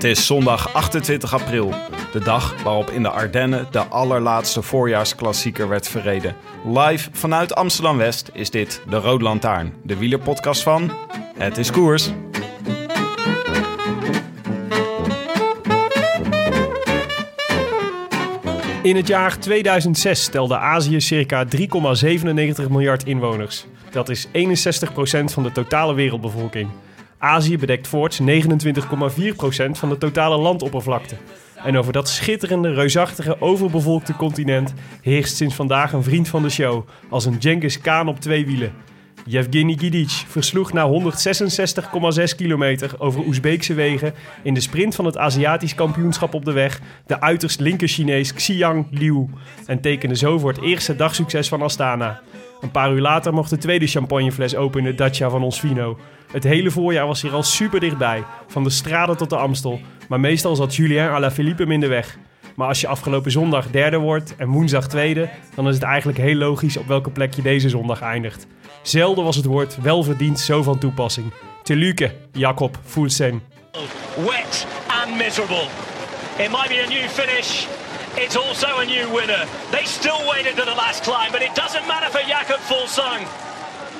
Het is zondag 28 april, de dag waarop in de Ardennen de allerlaatste voorjaarsklassieker werd verreden. Live vanuit Amsterdam West is dit de Rode Lantaarn, de wielerpodcast van Het is Koers. In het jaar 2006 telde Azië circa 3,97 miljard inwoners. Dat is 61% van de totale wereldbevolking. Azië bedekt voorts 29,4% van de totale landoppervlakte. En over dat schitterende, reusachtige, overbevolkte continent heerst sinds vandaag een vriend van de show, als een Genghis Khan op twee wielen. Yevgeny Gidic versloeg na 166,6 kilometer over Oezbeekse wegen in de sprint van het Aziatisch kampioenschap op de weg de uiterst linker Chinees Xiang Liu en tekende zo voor het eerste dagsucces van Astana. Een paar uur later mocht de tweede champagnefles open in de Dacia van ons Vino. Het hele voorjaar was hier al super dichtbij, van de straden tot de Amstel, maar meestal zat Julien Alaphilippe hem in de weg. Maar als je afgelopen zondag derde wordt en woensdag tweede, dan is het eigenlijk heel logisch op welke plek je deze zondag eindigt. Zelden was het woord welverdiend zo van toepassing. Teluke, Jacob Fulsen. wet and miserable. It might be a new finish. It's also a new winner. They still waited to the last climb, but it doesn't matter for Jakob Fulsang.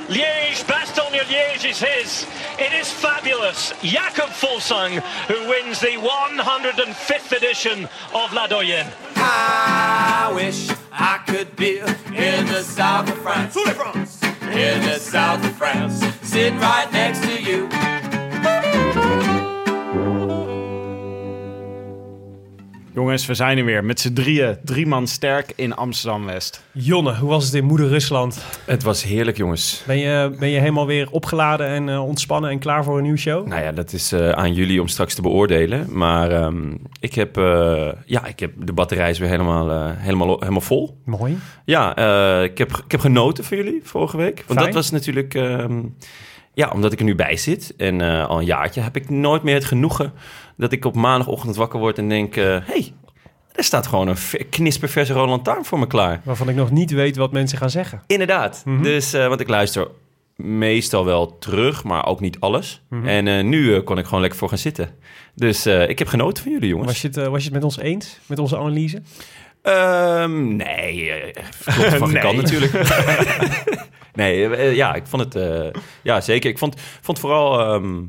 Liège, Bastogne Liège is his. It is fabulous. Jakob Fulsang, who wins the 105th edition of La Doyenne. I wish I could be in the south of France. France. In the south of France. Sitting right next to you. Jongens, we zijn er weer met z'n drieën, drie man sterk in Amsterdam West. Jonne, hoe was het in moeder Rusland? Het was heerlijk, jongens. Ben je, ben je helemaal weer opgeladen en eh, ontspannen en klaar voor een nieuwe show? Nou ja, dat is eh, aan jullie om straks te beoordelen. Maar ehm, ik, heb, eh, ja, ik heb de batterij is weer helemaal, helemaal, helemaal vol. Mooi. Ja, eh, ik, heb, ik heb genoten van jullie vorige week. Want Fijn. dat was natuurlijk... ehm, ja, omdat ik er nu bij zit en eh, al een jaartje... heb ik nooit meer het genoegen dat ik op maandagochtend wakker word en denk... hé, hey, er staat gewoon een ve- knisperverse Roland Lantaarn voor me klaar. Waarvan ik nog niet weet wat mensen gaan zeggen. Inderdaad. Mhm. Dus, eh, want ik luister meestal wel terug, maar ook niet alles. Mhm. En eh, nu eh, kon ik gewoon lekker voor gaan zitten. Dus eh, ik heb genoten van jullie, jongens. Was je, het, eh, was je het met ons eens? Met onze analyse? Ehm, nee, eh, klopt van geen kant natuurlijk. nee, eh, ja, ik vond het... eh, ja, zeker. Ik vond, vond vooral ehm,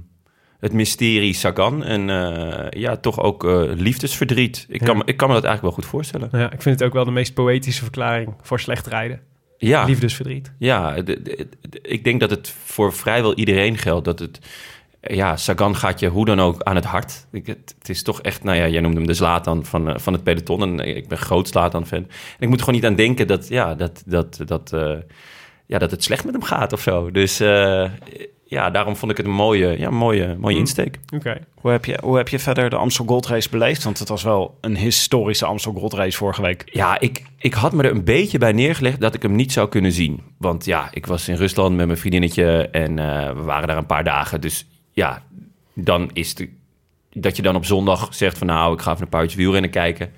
het mysterie Sagan en eh, ja, toch ook eh, liefdesverdriet. Ik kan, Ja. ik kan me dat eigenlijk wel goed voorstellen. Ja, ik vind het ook wel de meest poëtische verklaring voor slecht rijden. Ja, Liefdesverdriet. Ja, de- de- de- ik denk dat het voor vrijwel iedereen geldt. Dat het, ja, Sagan gaat je hoe dan ook aan het hart. Ik, het, het is toch echt, nou ja, jij noemde hem de Zlatan van, eh, van het peloton. En ik ben groot Zlatan-fan. En ik moet er gewoon niet aan denken dat, ja, dat, dat, dat, ja, dat het slecht met hem gaat of zo. Dus ja, daarom vond ik het een mooie, ja, mooie, mooie insteek. Oké. Hoe heb, je, hoe heb je verder de Amstel Gold Race beleefd? Want het was wel een historische Amstel Gold Race vorige week. Ja, ik, ik had me er een beetje bij neergelegd dat ik hem niet zou kunnen zien. Want ja, ik was in Rusland met mijn vriendinnetje en eh, we waren daar een paar dagen. Dus ja, dan is het dat je dan op zondag zegt van nou, ik ga even een paar uurtjes wielrennen kijken.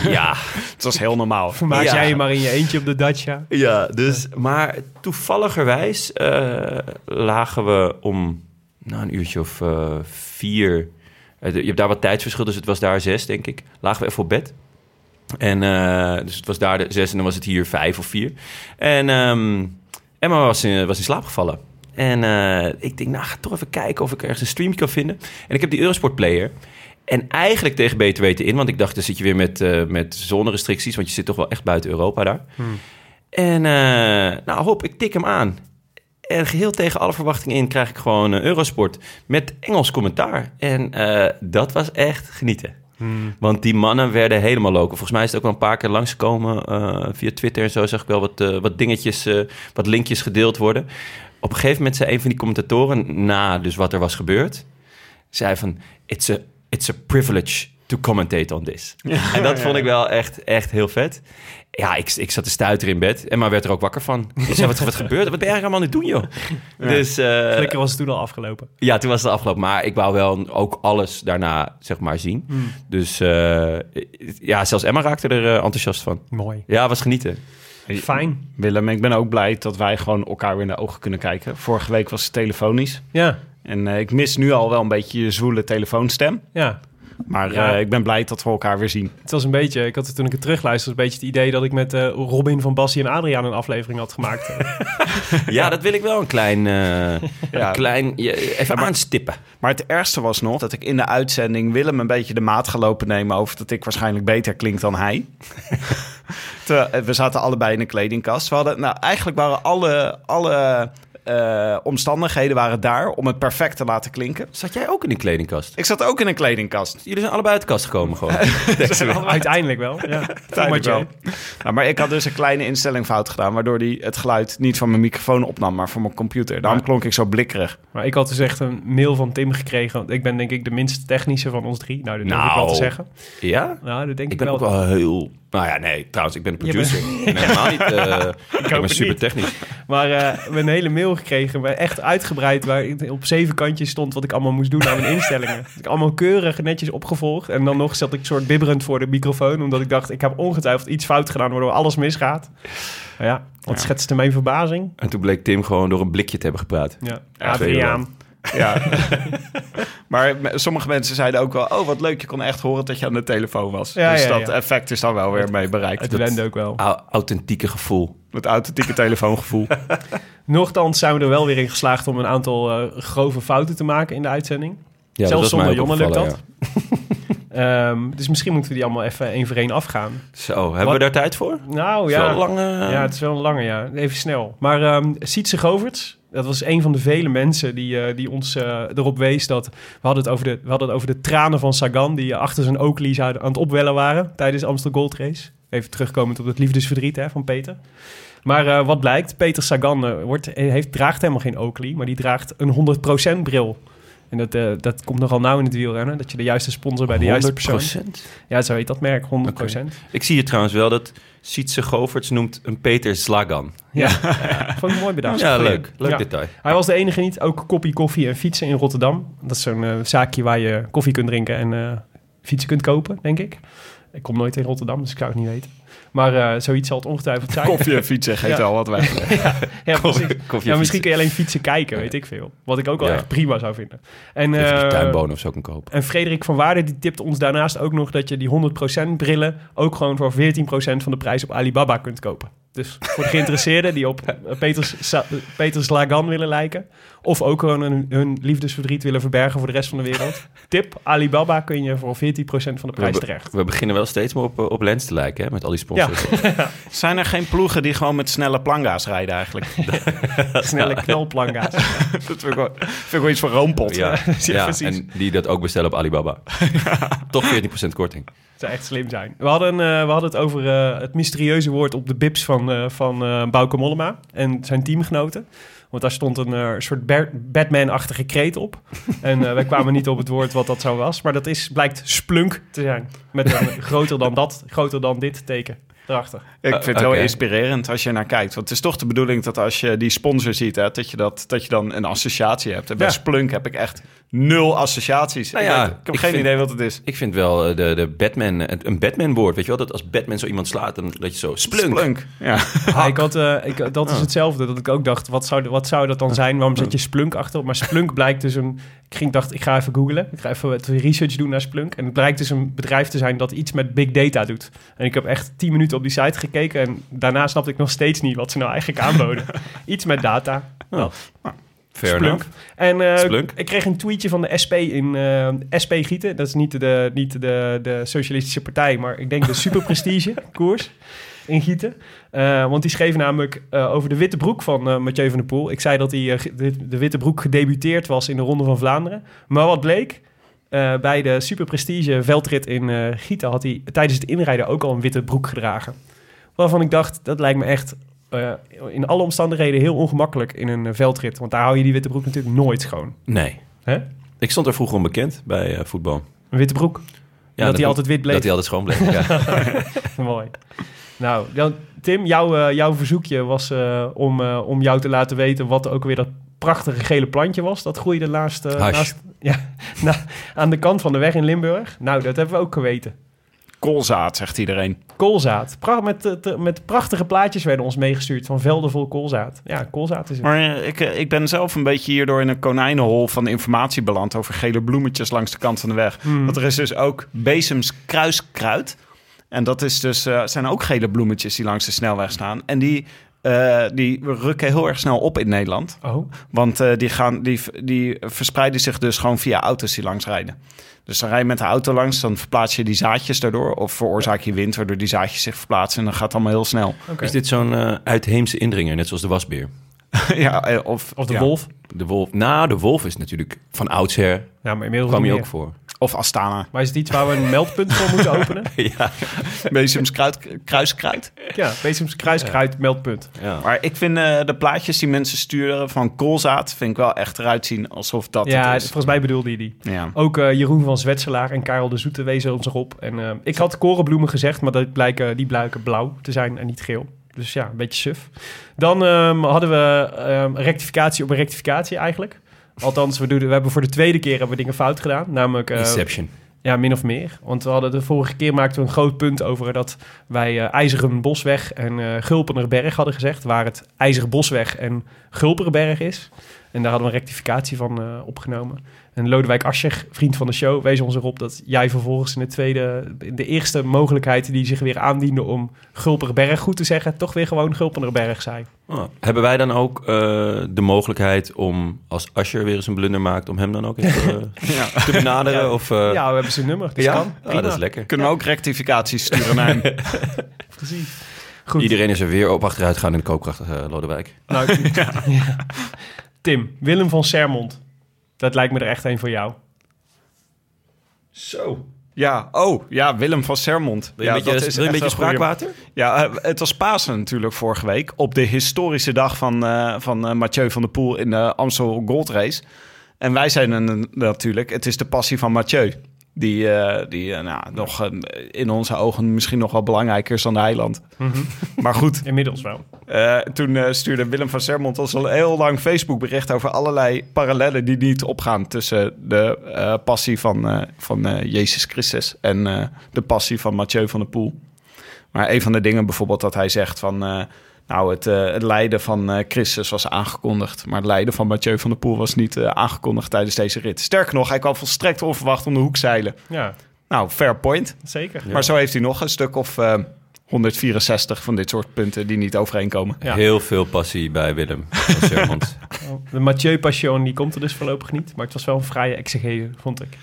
Ja, Het was heel normaal. Vermaak Ja. jij je maar in je eentje op de Dacia. ja dus, maar toevalligerwijs eh, lagen we om nou, een uurtje of eh, vier. eh, je hebt daar wat tijdsverschil, dus het was daar zes, denk ik. Lagen we even op bed. En eh, dus het was daar de zes en dan was het hier vijf of vier. En ehm, Emma was in, was in slaap gevallen. En eh, ik denk, nou, ga toch even kijken of ik ergens een stream kan vinden. En ik heb die Eurosport player. En eigenlijk tegen beter weten in, want ik dacht, dan zit je weer met, eh met zonnerestricties, want je zit toch wel echt buiten Europa daar. En eh, nou, hop, ik tik hem aan. En geheel tegen alle verwachtingen in krijg ik gewoon eh, Eurosport met Engels commentaar. En dat was echt genieten. Want die mannen werden helemaal loco. Volgens mij is het ook wel een paar keer langsgekomen eh, via Twitter en zo. Zag ik wel wat, wat dingetjes, wat linkjes gedeeld worden. Op een gegeven moment zei een van die commentatoren, na dus wat er was gebeurd, zei van, it's a, it's a privilege to commentate on this. en dat vond ik wel echt, echt heel vet. Ja, ik, ik zat te stuiteren in bed. En maar werd er ook wakker van. Ik zei, wat, wat gebeurt er? Wat ben je eigenlijk allemaal aan het doen, joh? Dus eh, Gelukkig was het toen al afgelopen. ja, toen was het afgelopen. Maar ik wou wel ook alles daarna, zeg maar, zien. Dus eh, ja, zelfs Emma raakte er eh, enthousiast van. Mooi. Ja, was genieten. Fijn. Willem, ik ben ook blij dat wij gewoon elkaar weer in de ogen kunnen kijken. Vorige week was het telefonisch. Ja, En eh, ik mis nu al wel een beetje je zwoele telefoonstem. ja. Maar Ja. eh, ik ben blij dat we elkaar weer zien. Het was een beetje, ik had het toen ik het terugluisterde, een beetje het idee dat ik met eh, Robin van Bassie en Adriaan een aflevering had gemaakt. Ja, dat wil ik wel een klein, eh, Ja. een klein even aanstippen. Maar het ergste was nog dat ik in de uitzending Willem een beetje de maat gelopen nemen over dat ik waarschijnlijk beter klink dan hij. Terwijl, we zaten allebei in een kledingkast. We hadden, nou, eigenlijk waren alle, alle eh, omstandigheden waren daar om het perfect te laten klinken. Zat jij ook in een kledingkast? Ik zat ook in een kledingkast. Jullie zijn allebei uit de kast gekomen gewoon. Uiteindelijk wel. Ja, Uiteindelijk wel. Nou, maar ik had dus een kleine instelling fout gedaan, waardoor die het geluid niet van mijn microfoon opnam, maar van mijn computer. Daarom Ja. klonk ik zo blikkerig. Maar ik had dus echt een mail van Tim gekregen. want Ik ben denk ik de minst technische van ons drie. Nou, dat durf ik Nou, wel te zeggen. Ja? Nou, dat denk ik, Ik ben wel. ook wel heel... Nou ja, nee, trouwens, ik ben Je bent- producer. Ik ben helemaal niet... eh, ik ben het super niet. technisch. Maar eh, we hebben een hele mail gekregen, echt uitgebreid, waar op zeven kantjes stond wat ik allemaal moest doen aan mijn instellingen. Dat ik allemaal keurig netjes opgevolgd. En dan nog zat ik soort bibberend voor de microfoon, omdat ik dacht, ik heb ongetwijfeld iets fout gedaan, waardoor alles misgaat. Maar ja, wat schetste mijn verbazing? En toen bleek Tim gewoon door een blikje te hebben gepraat. Ja, Ja, Adriaan. Ja. maar sommige mensen zeiden ook wel, oh wat leuk, je kon echt horen dat je aan de telefoon was. Ja, dus ja, dat ja. effect is dan wel weer mee bereikt. Het wende ook wel. Au- authentieke gevoel. Het authentieke telefoongevoel. Nochtans zijn we er wel weer in geslaagd om een aantal eh, grove fouten te maken in de uitzending. Ja, Zelfs dat was mij zonder ook Jonne lukt dat. Ehm, dus misschien moeten we die allemaal even één voor één afgaan. ja. Zo, hebben Wat- we daar tijd voor? Nou Is wel ja, een lange... ja, het is wel een lange, ja. Even snel. Maar ehm Sietse Goverts, dat was een van de vele mensen die, eh, die ons eh, erop wees dat... We hadden, het over de, we hadden het over de tranen van Sagan die achter zijn Oakley zouden aan het opwellen waren tijdens de Amstel Gold Race. Even terugkomend op het liefdesverdriet hè, van Peter. Maar eh, wat blijkt, Peter Sagan wordt, heeft, draagt helemaal geen Oakley, maar die draagt een 100% bril. En dat, dat komt nogal nauw in het wielrennen, dat je de juiste sponsor bij de juiste persoon... 100%. Ja, zo heet dat merk, 100%. Ik zie hier trouwens wel dat Sietse Goverts noemt een Peter Slagan. Ja, vond ik mooi bedacht. Ja, leuk. Leuk Ja. detail. Hij was de enige niet. Ook koppie koffie en fietsen in Rotterdam. Dat is zo'n eh, zaakje waar je koffie kunt drinken en eh, fietsen kunt kopen, denk ik. Ik kom nooit in Rotterdam, dus ik zou het niet weten. Maar eh, zoiets zal het ongetwijfeld zijn. Koffie en fietsen geeft Ja. wel wat weg. ja, koffie ja, en misschien kun je alleen fietsen kijken, weet ik veel. Wat ik ook wel Ja. echt prima zou vinden. En, die eh, tuinbonen of zo kan kopen. en Frederik van Waarden die tipt ons daarnaast ook nog dat je die 100% brillen ook gewoon voor 14% van de prijs op Alibaba kunt kopen. Dus voor de geïnteresseerden die op eh, Peters, Peters Lagan willen lijken. Of ook gewoon hun, hun liefdesverdriet willen verbergen voor de rest van de wereld. Tip, Alibaba kun je voor 14% van de prijs We, terecht. we beginnen wel steeds meer op, eh, op Lens te lijken, hè, met al die sponsors. Zijn er geen ploegen die gewoon met snelle planga's rijden eigenlijk? Snelle knalplanga's. dat vind ik, wel, vind ik wel iets voor Roompot. Ja, ja, precies. en die dat ook bestellen op Alibaba. Toch 14% korting. Echt slim zijn. We hadden, eh, we hadden het over eh, het mysterieuze woord op de bips van, eh van Bauke Mollema en zijn teamgenoten. Want daar stond een soort Batman-achtige kreet op. En wij kwamen niet op het woord wat dat zo was. Maar dat is, blijkt splunk te zijn. Met een groter dan dat, groter dan dit teken erachter. Ik vind het heel oké. inspirerend als je naar kijkt. Want het is toch de bedoeling dat als je die sponsor ziet, hè, dat, je dat, dat je dan een associatie hebt. En bij Ja. Splunk heb ik echt nul associaties. Nou ik, ja, weet- ik heb ik geen vind- idee wat het is. Ik vind wel eh, de, de Batman, een Batman-woord. Weet je wel, dat als Batman zo iemand slaat, dan dat je zo splunk. Splunk. Ja. Ja, ik had, eh, ik, dat is hetzelfde. Dat ik ook dacht, wat zou, wat zou dat dan zijn? Waarom zet je Splunk achter? Maar Splunk blijkt dus een... Ik ging dacht, ik ga even googlen. Ik ga even wat research doen naar Splunk. En het blijkt dus een bedrijf te zijn dat iets met big data doet. En ik heb echt 10 minuten op die site gekeken. En daarna snapte ik nog steeds niet wat ze nou eigenlijk aanboden. iets met data. Dat. Fair Splunk. En eh, Splunk. ik kreeg een tweetje van de SP in eh, SP Gieten. Dat is niet de, niet de, de Socialistische Partij, maar ik denk de superprestige koers. In Gieten. Eh, want die schreef namelijk eh, over de witte broek van eh, Mathieu van der Poel. Ik zei dat hij de, de witte broek gedebuteerd was in de Ronde van Vlaanderen. Maar wat bleek? Bij de Super Prestige veldrit in Gieten had hij tijdens het inrijden ook al een witte broek gedragen. Waarvan ik dacht, dat lijkt me echt in alle omstandigheden heel ongemakkelijk in een veldrit. Want daar hou je die witte broek natuurlijk nooit schoon. Nee. Hè? Ik stond er vroeger onbekend bij voetbal. Een witte broek. Ja, dat hij altijd wit bleef. Dat hij altijd schoon bleef, ja. Mooi. Nou, dan, Tim, jouw, eh, jouw verzoekje was eh, om, eh, om jou te laten weten wat ook weer dat prachtige gele plantje was. Dat groeide naast ja, na- aan de kant van de weg in Limburg. Nou, dat hebben we ook geweten. Koolzaad, zegt iedereen. Koolzaad. Pra met, met prachtige plaatjes werden ons meegestuurd van velden vol koolzaad. Ja, koolzaad is het. Maar ik, ik ben zelf een beetje hierdoor in een konijnenhol van informatie beland over gele bloemetjes langs de kant van de weg. Hmm. Want er is dus ook Bezems kruiskruid. En dat is dus, eh, zijn ook gele bloemetjes die langs de snelweg staan. En die, eh, die rukken heel erg snel op in Nederland. Oh, Want eh, die, gaan, die, die verspreiden zich dus gewoon via auto's die langs rijden. Dus dan rij je met de auto langs, dan verplaats je die zaadjes daardoor. Of veroorzaak je wind, waardoor die zaadjes zich verplaatsen. En dan gaat het allemaal heel snel. Is dit zo'n eh, uitheemse indringer, net zoals de wasbeer? ja, of, Of de ja. wolf. De wolf, nou, de wolf is natuurlijk van oudsher, Ja, maar inmiddels kwam je ook voor. Of Astana. Maar is het iets waar we een meldpunt voor moeten openen? ja. Bezems kruid, kruiskruid. Ja, Bezems kruiskruid meldpunt. ja. Maar ik vind eh, de plaatjes die mensen sturen van koolzaad... vind ik wel echt eruit zien alsof dat Ja, het is. volgens mij bedoelde je die. Ja. Ook eh, Jeroen van Zwetselaar en Karel de Zoete wezen ons erop. En eh, ik had korenbloemen gezegd, maar dat blijken, die blijken blauw te zijn en niet geel. Dus ja, een beetje suf. Dan ehm, hadden we ehm, rectificatie op een rectificatie eigenlijk. Althans, we, doen, we hebben voor de tweede keer hebben we dingen fout gedaan. Namelijk, eh, Inception. ja, min of meer. Want we hadden de vorige keer maakten we een groot punt over dat wij eh, IJzeren Bosweg en eh Gulpenerberg hadden gezegd. Waar het IJzeren Bosweg en Gulpenerberg is. En daar hadden we een rectificatie van opgenomen. En Lodewijk Ascher, vriend van de show, wees ons erop dat jij vervolgens in de tweede, in de eerste mogelijkheid die zich weer aandiende om Gulpenerberg goed te zeggen, toch weer gewoon Gulpenerberg zei. Oh, hebben wij dan ook eh, de mogelijkheid om, als Asher weer eens een blunder maakt, om hem dan ook even eh, Ja. te benaderen? Of, eh, ja, we hebben zijn nummer. Dus ja? kan. Ah, Prima. dat is lekker. Kunnen we ook rectificaties sturen naar hem? Precies. Goed. Iedereen is er weer op achteruit gaan in de koopkracht, Lodewijk. Nou, ja. Tim, Willem van Sermond. Dat lijkt me er echt een voor jou. Zo. Ja, oh, ja, Willem van Sermond. Wil je ja, een beetje, dat is wil je een beetje goeie. spraakwater? Ja, eh, het was Pasen natuurlijk vorige week. Op de historische dag van, eh, van eh, Mathieu van der Poel in de Amstel Gold Race. En wij zeiden een- natuurlijk, het is de passie van Mathieu. Die, eh, die eh, nou, nog eh, in onze ogen misschien nog wel belangrijker is dan de eiland. Maar goed, Inmiddels wel. toen stuurde Willem van Sermont ons al een heel lang Facebook bericht over allerlei parallellen die niet opgaan tussen de passie van, van Jezus Christus en de passie van Mathieu van der Poel. Maar een van de dingen bijvoorbeeld dat hij zegt van, nou het, eh, het lijden van eh, Christus was aangekondigd, maar het lijden van Mathieu van der Poel was niet eh, aangekondigd tijdens deze rit. Sterker nog, hij kwam volstrekt onverwacht om de hoek zeilen. Ja, Nou, fair point. zeker. Maar zo heeft hij nog een stuk of eh, 164 van dit soort punten die niet overeenkomen. Ja. Heel veel passie bij Willem. De Mathieu Passion die komt er dus voorlopig niet. Maar het was wel een fraaie exegese, vond ik.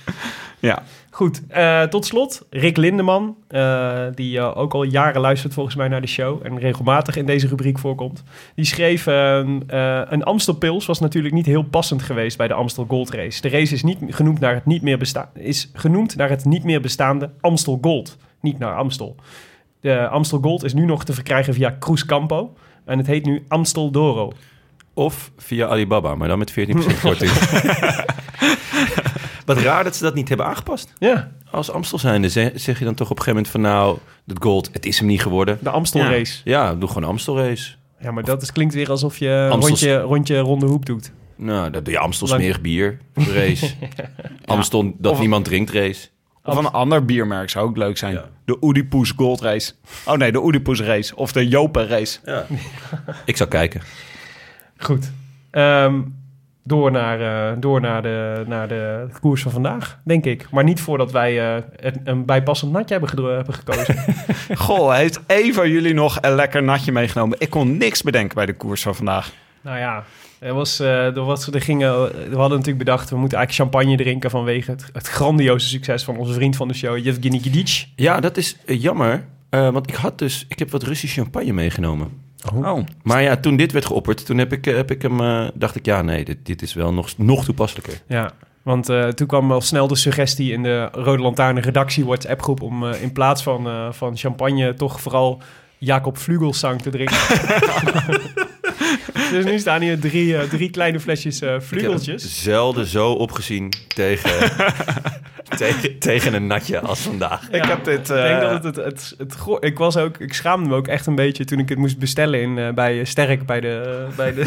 Ja. Goed, eh, tot slot Rick Lindeman. eh, die eh, ook al jaren luistert volgens mij naar de show. En regelmatig in deze rubriek voorkomt. Die schreef... eh, eh, een Amstel Pils was natuurlijk niet heel passend geweest bij de Amstel Gold Race. De race is, niet genoemd naar het niet meer besta- is genoemd naar het niet meer bestaande Amstel Gold. Niet naar Amstel. De Amstel Gold is nu nog te verkrijgen via Cruz Campo. En het heet nu Amstel Doro. Of via Alibaba, maar dan met 14% korting. Wat raar dat ze dat niet hebben aangepast. Ja, Als Amstel zijnde zeg, zeg je dan toch op een gegeven moment van... nou, dat gold, het is hem niet geworden. de Amstel Ja. Race. Ja, doe gewoon Amstel race. Ja, maar dat is, klinkt weer alsof je een Amstel- rondje, rondje ronde hoek doet. Nou, dat doe je Amstel smerig bier race. Amstel dat Of- niemand drinkt race. Of een ander biermerk zou ook leuk zijn. Ja. De Oedipus Gold Race. Oh nee, de Oedipus Race. Of de Jopen Race. Ja. Ik zou kijken. Goed. Ehm, door naar, eh, door naar, de, naar de koers van vandaag, denk ik. Maar niet voordat wij eh, een, een bijpassend natje hebben, gekozen. Goh, heeft een van jullie nog een lekker natje meegenomen? Ik kon niks bedenken bij de koers van vandaag. nou ja, er, was, eh, er, was, er gingen, we hadden natuurlijk bedacht... we moeten eigenlijk champagne drinken vanwege het, het grandioze succes... van onze vriend van de show, Yevgeny Gidic. Ja, dat is jammer. Eh, want ik had dus, ik heb wat Russische champagne meegenomen. Oh. Maar ja, toen dit werd geopperd, toen heb ik, eh, heb ik hem, eh, dacht ik, ja, nee, dit, dit is wel nog, nog toepasselijker. Ja, want eh, toen kwam al snel de suggestie in de Rode Lantaarn redactie WhatsApp groep om in plaats van, van champagne toch vooral Jacob Vlugelsang te drinken. dus nu staan hier drie, eh, drie kleine flesjes eh Ik heb vlugeltjes. zelden zo opgezien tegen, tegen, tegen een natje als vandaag. Ik Ja, heb dit... Ik denk eh, dat het, het, het, het go- ik was ook, ik schaamde me ook echt een beetje toen ik het moest bestellen in, eh, bij eh, Sterk, bij de, eh, bij de,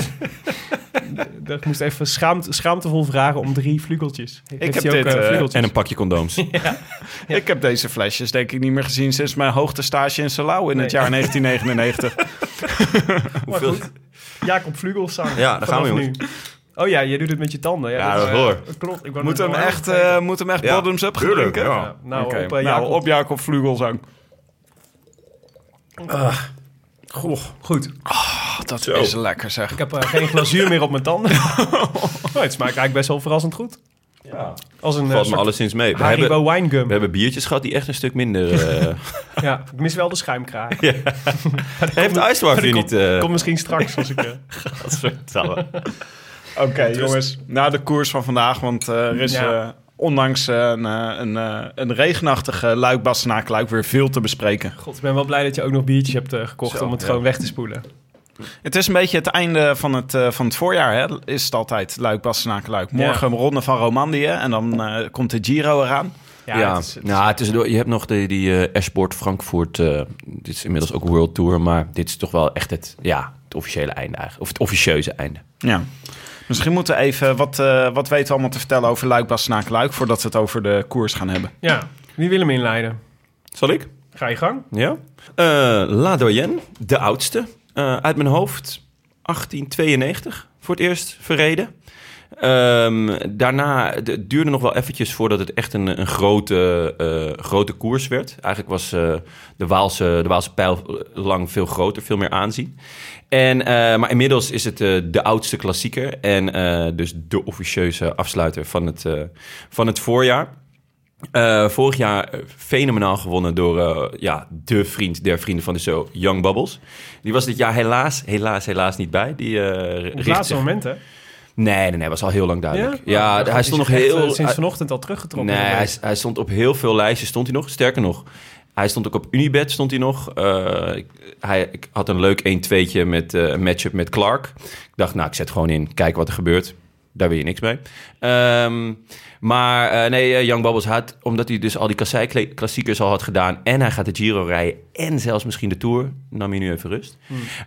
ik moest even schaamt, schaamtevol vragen om drie vlugeltjes. Heeft heb ook, dit, eh, eh, vlugeltjes? En een pakje condooms. Ik heb deze flesjes denk ik niet meer gezien sinds mijn hoogtestage in Salau in het jaar 1999. Maar goed, Jacob Vlugelsang. Ja, daar gaan we, jongens. nu. Oh ja, jij doet het met je tanden. Ja, Ja, dat eh, hoor. Klopt. Ik Moet net hem echt, eh, moet hem echt Ja, bottoms up tuurlijk, ja. Ja, nou, op, eh, nou, Jacob. op Jacob Vlugelsang. Goh, goed. Oh, dat Zo. is lekker zeg. Ik heb eh, geen glazuur meer op mijn tanden. oh, het smaakt eigenlijk best wel verrassend goed. Ja. Als een eh, Valt me alleszins mee. We hebben, wine gum. we hebben biertjes gehad die echt een stuk minder... Ja, ik mis wel de schuimkraag. heeft IJsdorf Die hier niet... eh komt misschien straks als ik... eh, vertellen. Oké, jongens. Naar de koers van vandaag. Want eh, er is Ja. ondanks eh, een, een, eh, een regenachtige luik bastenaak luik weer veel te bespreken. God, ik ben wel blij dat je ook nog biertjes hebt gekocht Zo, om het ja. gewoon weg te spoelen. Het is een beetje het einde van het, eh, van het voorjaar. Hè? Is het altijd luik luik. Morgen een ronde van Romandie. En dan eh, komt de Giro eraan. Ja, Ja, het is- het is- nou, tussendoor, je hebt nog de, die eh Esport Frankfurt. eh, dit is inmiddels ook World Tour, maar dit is toch wel echt het, ja, het officiële einde eigenlijk. Of het officieuze einde. Ja. Misschien moeten we even... Wat, eh, wat weten we allemaal te vertellen over luik bastenaak luik... voordat we het over de koers gaan hebben. ja, wie wil hem inleiden? Zal ik? Ga je gang? Ja. Eh, La Doyenne, de oudste. Eh, uit mijn hoofd 1892 voor het eerst verreden. Ehm, daarna het duurde nog wel eventjes voordat het echt een, een grote, eh, grote koers werd. Eigenlijk was eh, de, Waalse, de Waalse pijl lang veel groter, veel meer aanzien. En, eh, maar inmiddels is het de oudste klassieker en dus de officieuze afsluiter van het, van het voorjaar. Vorig jaar fenomenaal gewonnen door ja, de vriend der vrienden van de show, Young Bubbles. Die was dit jaar helaas, helaas, helaas niet bij. Die, Op het laatste zich- moment, hè? Nee, nee, nee, was al heel lang duidelijk. Ja, Nou, hij stond nog echt, heel... eh, sinds vanochtend al teruggetrokken. Nee, hij, hij stond op heel veel lijstjes, stond hij nog. Sterker nog, hij stond ook op Unibet, stond hij nog. Eh, ik, hij, ik had een leuk 1-2'tje met een matchup met Clark. Ik dacht, nou, ik zet gewoon in, kijk wat er gebeurt. Daar wil je niks mee. Ehm, maar eh, nee, eh, Young Bubbles had, omdat hij dus al die kassei klassiekers al had gedaan... en hij gaat de Giro rijden en zelfs misschien de Tour... nam hij nu even rust.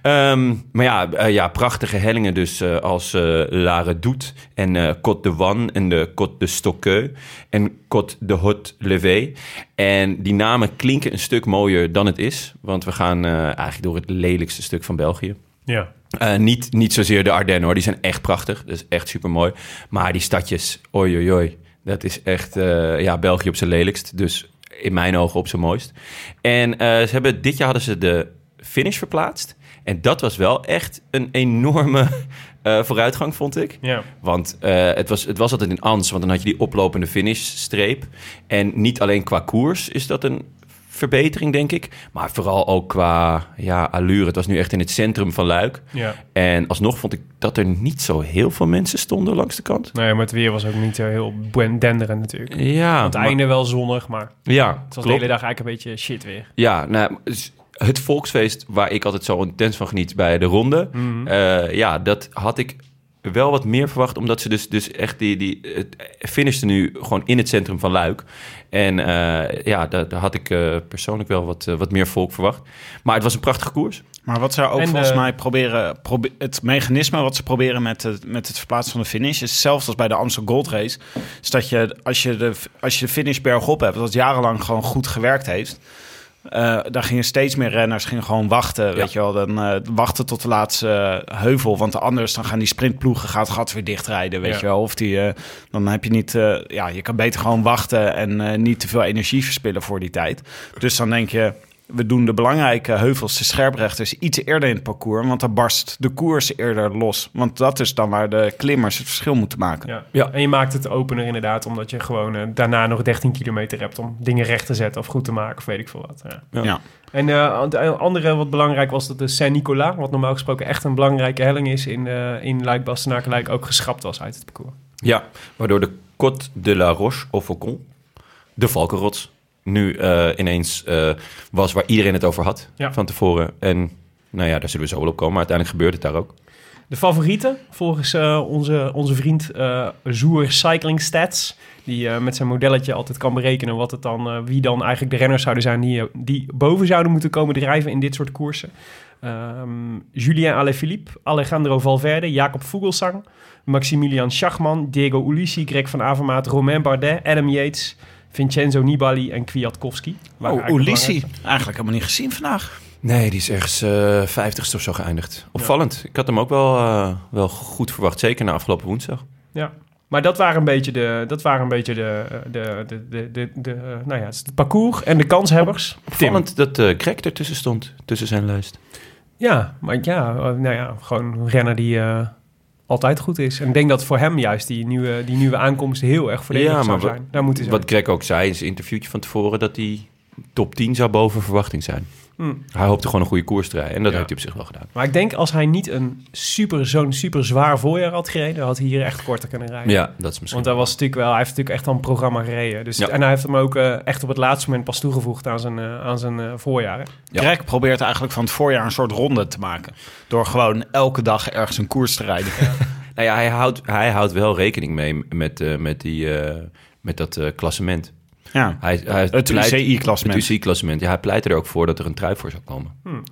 Ehm, maar ja, eh, ja, prachtige hellingen dus als eh La Redoute en Côte de Wan en de Côte de Stockeux en Côte de Haute Levé. En die namen klinken een stuk mooier dan het is, want we gaan eigenlijk door het lelijkste stuk van België. Ja. Eh, niet, niet zozeer de Ardennen hoor, die zijn echt prachtig. Dat is echt super mooi. Maar die stadjes, oi oi oi, dat is echt eh, ja, België op zijn lelijkst. Dus in mijn ogen op zijn mooist. En eh, ze hebben, dit jaar hadden ze de finish verplaatst. En dat was wel echt een enorme vooruitgang, vond ik. Ja. Want het, was, het was altijd in Ans, want dan had je die oplopende finishstreep. En niet alleen qua koers is dat een verbetering, denk ik. Maar vooral ook qua ja, allure. Het was nu echt in het centrum van Luik. ja. En alsnog vond ik dat er niet zo heel veel mensen stonden langs de kant. Nee, maar het weer was ook niet eh, heel denderend natuurlijk. Ja, Aan het maar- einde wel zonnig, maar Ja, het was de hele dag eigenlijk een beetje shit weer. Ja, nou, dus het volksfeest waar ik altijd zo intens van geniet bij de ronde. eh, ja, dat had ik wel wat meer verwacht. Omdat ze dus, dus echt die, die het finishten nu gewoon in het centrum van Luik. En eh, ja, daar, daar had ik eh, persoonlijk wel wat, eh, wat meer volk verwacht. Maar het was een prachtige koers. Maar wat ze ook En, volgens mij proberen... probe- het mechanisme wat ze proberen met het, met het verplaatsen van de finish... is hetzelfde als bij de Amstel Gold Race. Is dat je, als je de, als je de finish bergop hebt... dat jarenlang gewoon goed gewerkt heeft... eh daar gingen steeds meer renners gingen gewoon wachten, weet je wel. Dan eh, wachten tot de laatste eh, heuvel. Want anders dan gaan die sprintploegen gaat het gat weer dichtrijden, weet Ja. je wel. Of die, dan heb je niet... ja, je kan beter gewoon wachten en niet te veel energie verspillen voor die tijd. Dus dan denk je... we doen de belangrijke heuvels, de scherprechters, iets eerder in het parcours. Want dan barst de koers eerder los. Want dat is dan waar de klimmers het verschil moeten maken. Ja. Ja. En je maakt het opener inderdaad, omdat je gewoon eh, daarna nog 13 kilometer hebt om dingen recht te zetten of goed te maken of weet ik veel wat. Ja. Ja. Ja. En eh, de andere wat belangrijk was dat de Saint-Nicolas, wat normaal gesproken echt een belangrijke helling is in, eh in luik bastenaken ook geschrapt was uit het parcours. Ja, waardoor de Côte de la Roche au Faucon, de Valkenrots, nu eh, ineens eh, was waar iedereen het over had Ja. van tevoren. En nou ja, daar zullen we zo wel op komen. Maar uiteindelijk gebeurt het daar ook. De favorieten, volgens eh, onze, onze vriend eh Zoer Cycling Stats, die met zijn modelletje altijd kan berekenen wat het dan, wie dan eigenlijk de renners zouden zijn die, die boven zouden moeten komen drijven in dit soort koersen. Ehm, Julien Alaphilippe, Alejandro Valverde, Jacob Vogelsang, Maximilian Schachman, Diego Ulissi, Greg van Avermaat, Romain Bardet, Adam Yates, Vincenzo Nibali en Kwiatkowski. Waren Oh, Ulissi. Eigenlijk helemaal niet gezien vandaag. Nee, die is ergens eh vijftigste of zo geëindigd. Opvallend. Ik had hem ook wel, eh, wel goed verwacht. Zeker na afgelopen woensdag. Ja. Maar dat waren een beetje de, dat waren een beetje de, de, de, de, de, de, eh, nou ja, het parcours en de kanshebbers. Opvallend dat eh Greg ertussen stond, tussen zijn lijst. Ja, maar ja, eh, nou ja, gewoon een renner die eh, altijd goed is. En ik denk dat voor hem juist die nieuwe, die nieuwe aankomst heel erg voordelig Ja, zou zijn. Daar moeten ze Wat Greg ook zei in zijn interviewtje van tevoren... dat hij top 10 zou boven verwachting zijn. Hmm. Hij hoopte gewoon een goede koers te rijden. En dat Ja. heeft hij op zich wel gedaan. Maar ik denk als hij niet een super, zo'n super zwaar voorjaar had gereden, had hij hier echt korter kunnen rijden. Ja, dat is misschien... Want hij was natuurlijk wel, hij heeft natuurlijk echt al een programma gereden. Dus, Ja. En hij heeft hem ook eh, echt op het laatste moment pas toegevoegd aan zijn, eh, aan zijn eh, voorjaar. Ja. Greg probeert eigenlijk van het voorjaar een soort ronde te maken. Door gewoon elke dag ergens een koers te rijden. Nou ja, hij houdt, hij houdt wel rekening mee met, met, die, eh, met dat eh, klassement. Ja, Hij, hij het UCI-klassement. Het UCI-klassement. Ja, hij pleit er ook voor dat er een trui voor zou komen.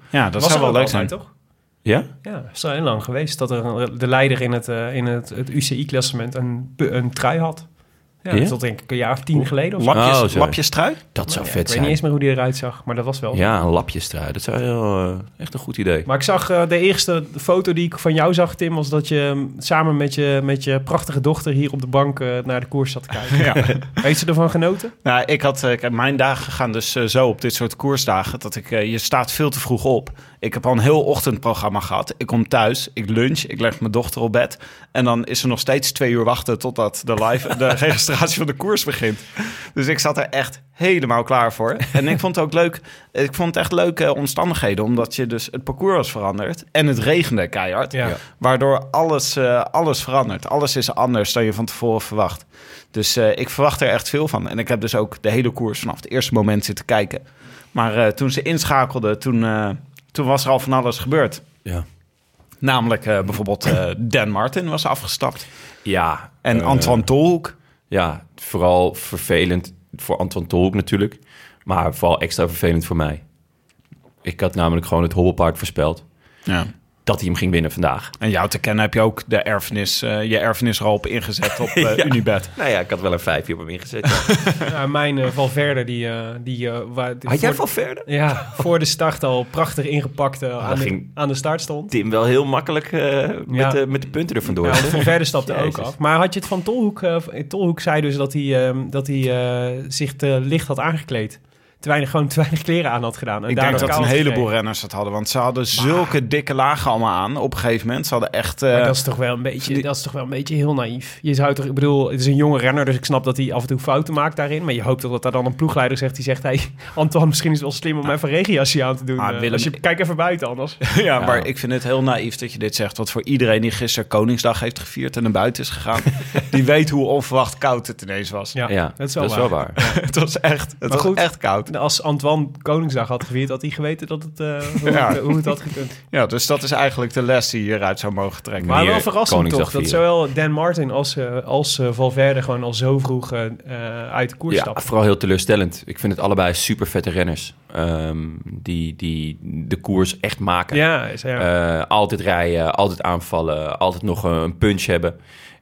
Ja, dat was zou wel leuk zijn. toch? Ja? Ja, het is al heel lang geweest dat er een- de leider in het, eh, in het, het UCI-klassement een, een trui had. Ja, Ja? tot denk ik een jaar of tien geleden of zo. Lapjes, Oh, lapjes trui? Dat zou Ja, vet ik weet zijn. niet eens meer hoe die eruit zag, maar dat was wel. Ja, een lapjestrui. Dat zou heel, eh, echt een goed idee. Maar ik zag eh, de eerste foto die ik van jou zag, Tim, was dat je mm, samen met je, met je prachtige dochter hier op de bank eh, naar de koers zat te kijken. Ja. Heeft ze ervan genoten? Nou, ik had, mijn dagen gaan dus eh, zo op dit soort koersdagen. Dat ik, je staat veel te vroeg op. Ik heb al een heel ochtendprogramma gehad. Ik kom thuis, ik lunch, ik leg mijn dochter op bed. En dan is er nog steeds twee uur wachten totdat de live, de registratie van de koers begint. Dus ik zat er echt helemaal klaar voor. En ik vond het ook leuk. Ik vond het echt leuke omstandigheden. Omdat je dus het parcours was veranderd. En het regende keihard. Ja. Waardoor alles, eh, alles verandert. Alles is anders dan je van tevoren verwacht. Dus eh, ik verwacht er echt veel van. En ik heb dus ook de hele koers vanaf het eerste moment zitten kijken. Maar eh, toen ze inschakelde, toen, eh, toen was er al van alles gebeurd. Ja. Namelijk eh, bijvoorbeeld eh, Dan Martin was afgestapt. Ja. En eh, Antoine Tolhoek. Ja, vooral vervelend voor Anton Tolhoek natuurlijk. Maar vooral extra vervelend voor mij. Ik had namelijk gewoon het hobbelpaard voorspeld. Ja. Dat hij hem ging winnen vandaag. En jou te kennen heb je ook de erfenis, eh, je erfenisrolp ingezet op Ja. Unibet. Nou ja, ik had wel een vijfje op hem ingezet. ja. Ja, mijn eh, Valverde, die... die waar, Had jij verder? Ja, voor de start al prachtig ingepakt eh, aan, de, aan de start stond. Tim wel heel makkelijk eh, met, Ja. de, met de punten er vandoor. Ja, Valverde stapte ook af. Maar had je het van Tolhoek... Tolhoek zei dus dat hij, ehm, dat hij eh, zich te licht had aangekleed. Te weinig, gewoon te weinig kleren aan had gedaan. En Ik denk dat een heleboel gekregen. renners het hadden. Want ze hadden zulke dikke lagen allemaal aan op een gegeven moment. Ze hadden echt... eh, Maar dat is toch wel een beetje, dat is toch wel een beetje heel naïef. Je zou toch, ik bedoel, het is een jonge renner, dus ik snap dat hij af en toe fouten maakt daarin. Maar je hoopt toch dat daar dan een ploegleider zegt die zegt: Hey, Antoine, misschien is het wel slim om even een regenjasje aan te doen. Ah, Eh, Willem- als je, kijk even buiten anders. ja, maar ik vind het heel naïef dat je dit zegt. Want voor iedereen die gisteren Koningsdag heeft gevierd en naar buiten is gegaan... die weet hoe onverwacht koud het ineens was. Ja, Ja, dat is wel waar. het was echt, het Maar was goed. echt koud. Als Antoine Koningsdag had gevierd, had hij geweten dat het, eh, hoe, Ja. het, hoe het had gekund. Ja, dus dat is eigenlijk de les die je hieruit zou mogen trekken. Maar wel verrassend Koningsdag toch, dat zowel Dan Martin als, eh, als eh, Valverde gewoon al zo vroeg uit de koers Ja, stappen. vooral heel teleurstellend. Ik vind het allebei super vette renners. ehm, die, die de koers echt maken. Ja, is- ja. Eh, altijd rijden, altijd aanvallen, altijd nog een punch hebben.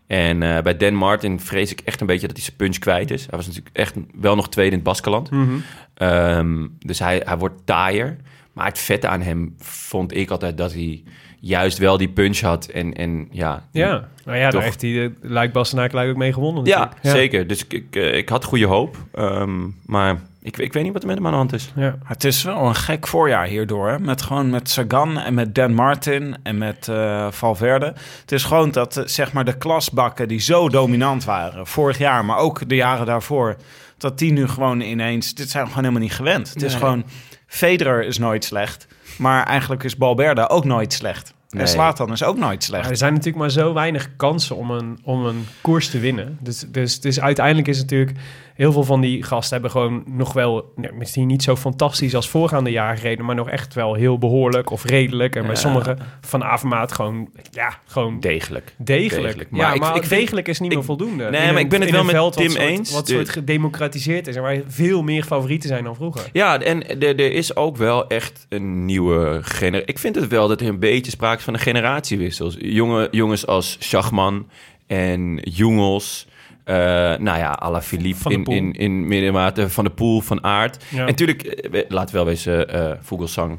En eh, bij Dan Martin vrees ik echt een beetje dat hij zijn punch kwijt is. Hij was natuurlijk echt wel nog tweede in het Baskeland. Mhm. Ehm, dus hij, hij wordt taaier. Maar het vette aan hem vond ik altijd dat hij juist wel die punch had. En, en ja, Ja, nou ja, Toch. daar heeft hij de Luik ook mee gewonnen ja, zeker. Dus ik, ik, eh, ik had goede hoop. Ehm, maar ik, ik weet niet wat er met hem aan de hand is. Ja. Het is wel een gek voorjaar hierdoor. Hè? Met gewoon met Sagan en met Dan Martin en met eh, Valverde. Het is gewoon dat eh, zeg maar de klasbakken die zo dominant waren vorig jaar, maar ook de jaren daarvoor, dat die nu gewoon ineens. Dit zijn we gewoon helemaal niet gewend. Het is gewoon Federer is nooit slecht, maar eigenlijk is Balberde ook nooit slecht. Nee. En Slatan is ook nooit Maar slecht. er zijn natuurlijk maar zo weinig kansen om een, om een koers te winnen. Dus, dus, dus uiteindelijk is het natuurlijk... Heel veel van die gasten hebben gewoon nog wel... misschien niet zo fantastisch als voorgaande jaar gereden... maar nog echt wel heel behoorlijk of redelijk. En bij Ja. sommigen van Avermaat gewoon... Ja, gewoon Degelijk. degelijk. Degelijk. Maar, ja, Maar ik- maar ik degelijk is niet ik- meer voldoende. Nee, In maar een- ik ben het wel met Tim soort- eens. Wat De- soort gedemocratiseerd is... en waar veel meer favorieten zijn dan vroeger. Ja, en er, er is ook wel echt een nieuwe generatie. Ik vind het wel dat er een beetje sprake is van een generatiewissel. Jonge, jongens als Schachman en Jongels. Eh nou ja, Alaphilippe Van de in, in, in middenmate van de Poel, van Aert. Ja. En natuurlijk, eh, we- we wel wezen, eh Vogelsang,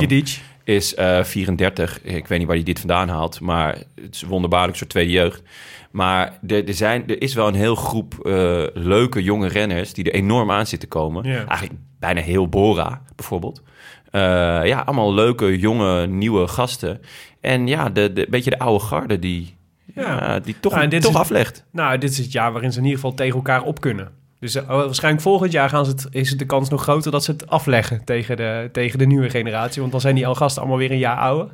Gedic. is eh 34. Ik weet niet waar hij dit vandaan haalt, maar het is wonderbaarlijk soort tweede jeugd. Maar er, er, zijn, er is wel een heel groep leuke jonge renners die er enorm aan zitten komen. Eigenlijk bijna heel Bora, bijvoorbeeld. Ja, allemaal leuke, jonge, nieuwe gasten. En ja, de, de beetje de oude garde die, Ja. ja. die toch, dit toch is- aflegt. Nou, dit is het jaar waarin ze in ieder geval tegen elkaar op kunnen. Dus eh, waarschijnlijk volgend jaar gaan ze het, is het de kans nog groter dat ze het afleggen tegen de, tegen de nieuwe generatie. Want dan zijn die al gasten allemaal weer een jaar ouder.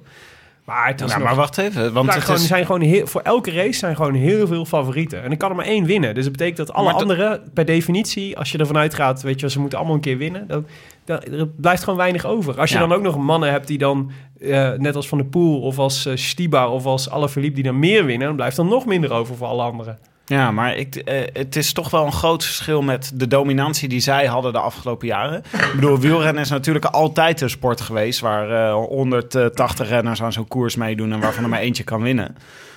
Maar het is Ja, nog- maar wacht even, want het gewoon, is, zijn gewoon heel, voor elke race zijn gewoon heel veel favorieten. En er kan er maar één winnen. Dus dat betekent dat alle Maar dat- anderen, per definitie, als je ervan uitgaat, weet je, ze moeten allemaal een keer winnen. Dan, er blijft gewoon weinig over. Als je Ja. dan ook nog mannen hebt die dan, eh, net als Van der Poel of als uh, Stibar of als Alaphilippe, die dan meer winnen, dan blijft er nog minder over voor alle anderen. Ja, maar ik, eh, het is toch wel een groot verschil met de dominantie die zij hadden de afgelopen jaren. Ik bedoel, wielrennen is natuurlijk altijd een sport geweest waar eh 180 renners aan zo'n koers meedoen en waarvan er maar eentje kan winnen.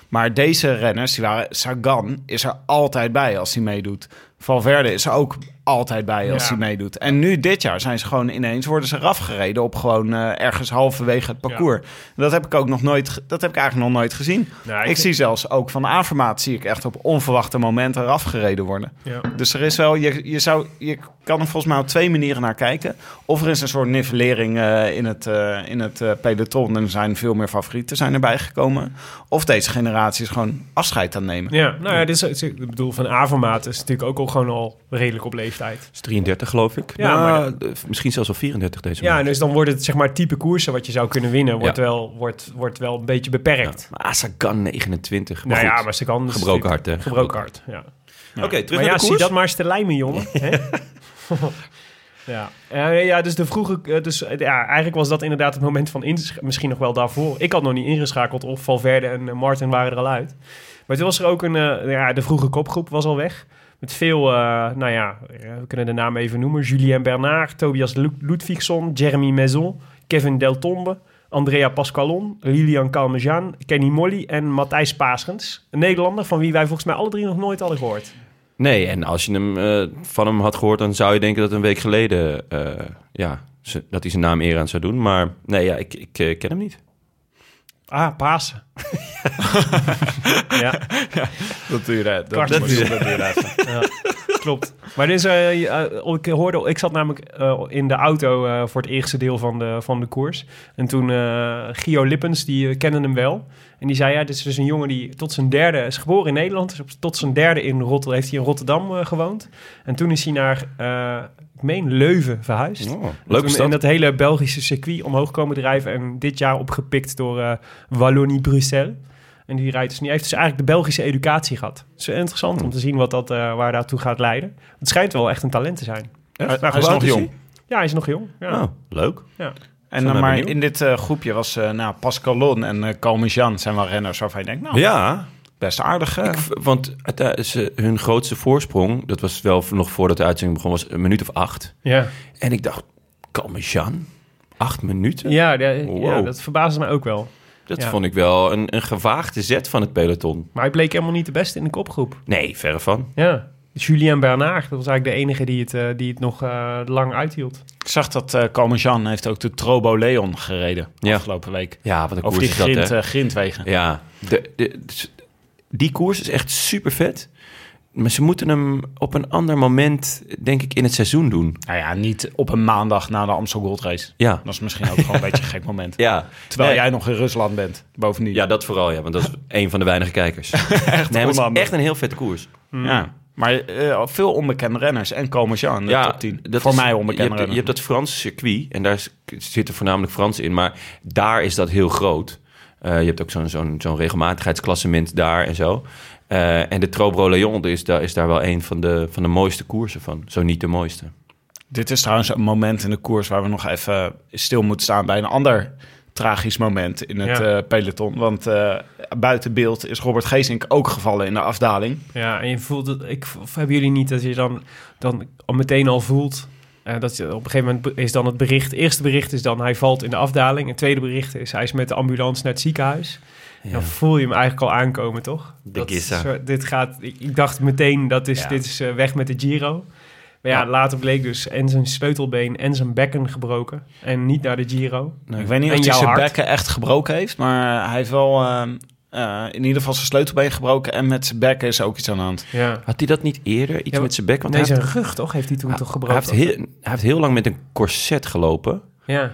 Maar deze renners, die waren, Sagan is er altijd bij als hij meedoet. Valverde is er ook altijd bij als Ja. hij meedoet. En nu dit jaar zijn ze gewoon ineens, worden ze eraf gereden op gewoon eh, ergens halverwege het parcours. Dat heb ik ook nog nooit, dat heb ik eigenlijk nog nooit gezien. Nou, ik, zie zelfs ook van de Avermaat zie ik echt op onverwachte momenten eraf gereden worden. Ja. Dus er is wel, je, je, zou, je kan er volgens mij op twee manieren naar kijken. Of er is een soort nivellering eh, in het, eh, in het peloton en er zijn veel meer favorieten zijn erbij gekomen. Of deze generatie is gewoon afscheid aan nemen. Ja, nou ja, dit is, ik bedoel, van Avermaat is natuurlijk ook al gewoon al redelijk op leeftijd. is 33 geloof ik. Ja, Nou, maar eh, misschien zelfs al 34 deze Ja, maand. dus dan wordt het zeg maar type koersen wat je zou kunnen winnen, wordt, Ja. wel, wordt, wordt wel een beetje beperkt. Maar Asagan 29. Maar nou ja, goed. maar ze kan... dus Gebroken hart, hè? Gebroken hart, ja. Oké, terug maar naar ja, de zie koers. dat maar eens te lijmen, jongen. Hè? ja. Eh, ja, dus de vroege... eh, dus, ja, eigenlijk was dat inderdaad het moment van... Misschien nog wel daarvoor. Ik had nog niet ingeschakeld of Valverde en Martin waren er al uit. Maar toen was er ook een... ja, de vroege kopgroep was al weg. Met veel, eh, nou ja, eh, we kunnen de naam even noemen. Julien Bernard, Tobias Lu- Ludvigsson, Jeremy Maison, Kevin Deltombe... Andrea Pascalon, Lilian Calmejean, Kenny Molly en Matthijs Paasgens. Een Nederlander van wie wij volgens mij alle drie nog nooit hadden gehoord. Nee, en als je hem eh, van hem had gehoord, dan zou je denken dat een week geleden ja, dat hij zijn naam eer aan zou doen. Maar nee, ja, ik, ik ken hem niet. Ah, Pasen. ja, Dat duurde, dat, Kwart dat, dat ja, klopt. Maar dit is, eh, eh, ik hoorde, ik zat namelijk eh, in de auto eh, voor het eerste deel van de, van de koers. En toen eh Gio Lippens, die kende hem wel. En die zei, ja, dit is dus een jongen die tot zijn derde is geboren in Nederland. Op- tot zijn derde in Rotterdam, heeft hij in Rotterdam eh, gewoond. En toen is hij naar, eh, ik meen, Leuven verhuisd. Oh, stad. dat hele Belgische circuit omhoog komen drijven. En dit jaar opgepikt door eh Wallonie-Bruxelles. En die rijdt dus, die heeft dus eigenlijk de Belgische educatie gehad. Het is interessant om te zien wat dat, waar daartoe gaat leiden. Het schijnt wel echt een talent te zijn. Hij, hij is nog jong. Ja, hij is nog jong. Ja. Oh, leuk. Ja. En dan maar benieuwd. in dit eh, groepje was eh nou, Pascalon en eh Calmejean zijn wel renners waarvan je denkt, nou, Ja, best aardig. eh. ik want het, ze, hun grootste voorsprong, dat was wel nog voordat de uitzending begon, was een minuut of acht. Ja, En ik dacht, Kalmejan, acht minuten? ja, de- ja, Wow. dat verbaasde mij ook wel. Dat Ja. vond ik wel een, een gewaagde zet van het peloton. Maar hij bleek helemaal niet de beste in de kopgroep. Nee, verre van. Ja. Julien Bernard, dat was eigenlijk de enige die het, die het nog eh, lang uithield. Ik zag dat eh Calmejean heeft ook de Trobo Leon gereden Ja. afgelopen week. Ja, wat een Over koers die is dat, eh, grindwegen. Ja, de, de, die koers is echt super vet. maar ze moeten hem op een ander moment, denk ik, in het seizoen doen. Nou ja, niet op een maandag na de Amstel Gold Race. Ja, Dat is misschien ook gewoon een beetje een gek moment. ja. Terwijl Nee. jij nog in Rusland bent, bovendien. Ja, dat vooral, ja. Want dat is een van de weinige kijkers. echt, nee, maar het is onhandig. echt een heel vette koers. Ja. Maar eh, veel onbekende renners. En in de top 10. dat Voor is- mij je onbekende hebt, je hebt dat Franse circuit en daar zitten voornamelijk Fransen in. Maar daar is dat heel groot. Eh, je hebt ook zo'n zo'n zo'n regelmatigheidsklassement daar en zo. Eh, en de Trobro Leon is daar, is daar wel een van de, van de mooiste koersen van. Zo niet de mooiste. Dit is trouwens een moment in de koers waar we nog even stil moeten staan bij een ander tragisch moment in het Ja. eh, peloton. Want eh, buiten beeld is Robert Geesink ook gevallen in de afdaling. Ja, en je voelt het. Ik, of hebben jullie niet dat je dan, dan al meteen al voelt. eh, dat je, op een gegeven moment is dan het bericht. Het eerste bericht is dan hij valt in de afdaling. Het tweede bericht is hij is met de ambulance naar het ziekenhuis. Dan voel je hem eigenlijk al aankomen, toch? De Dat zo- dit gaat, ik, ik dacht meteen dat is, Ja. dit is weg met de Giro. Maar ja, Ja. later bleek dus en zijn sleutelbeen en zijn bekken gebroken. En niet naar de Giro. Ik weet niet En of hij jouw zijn hart? bekken echt gebroken heeft. Maar hij heeft wel eh, eh, in ieder geval zijn sleutelbeen gebroken. En met zijn bekken is ook iets aan de hand. Ja. Had hij dat niet eerder? Iets Ja, met zijn bek? Want Nee, hij, zijn heeft, rug toch? Heeft hij toen toch hij, gebroken? heeft heel, hij heeft heel lang met een corset gelopen. Ja.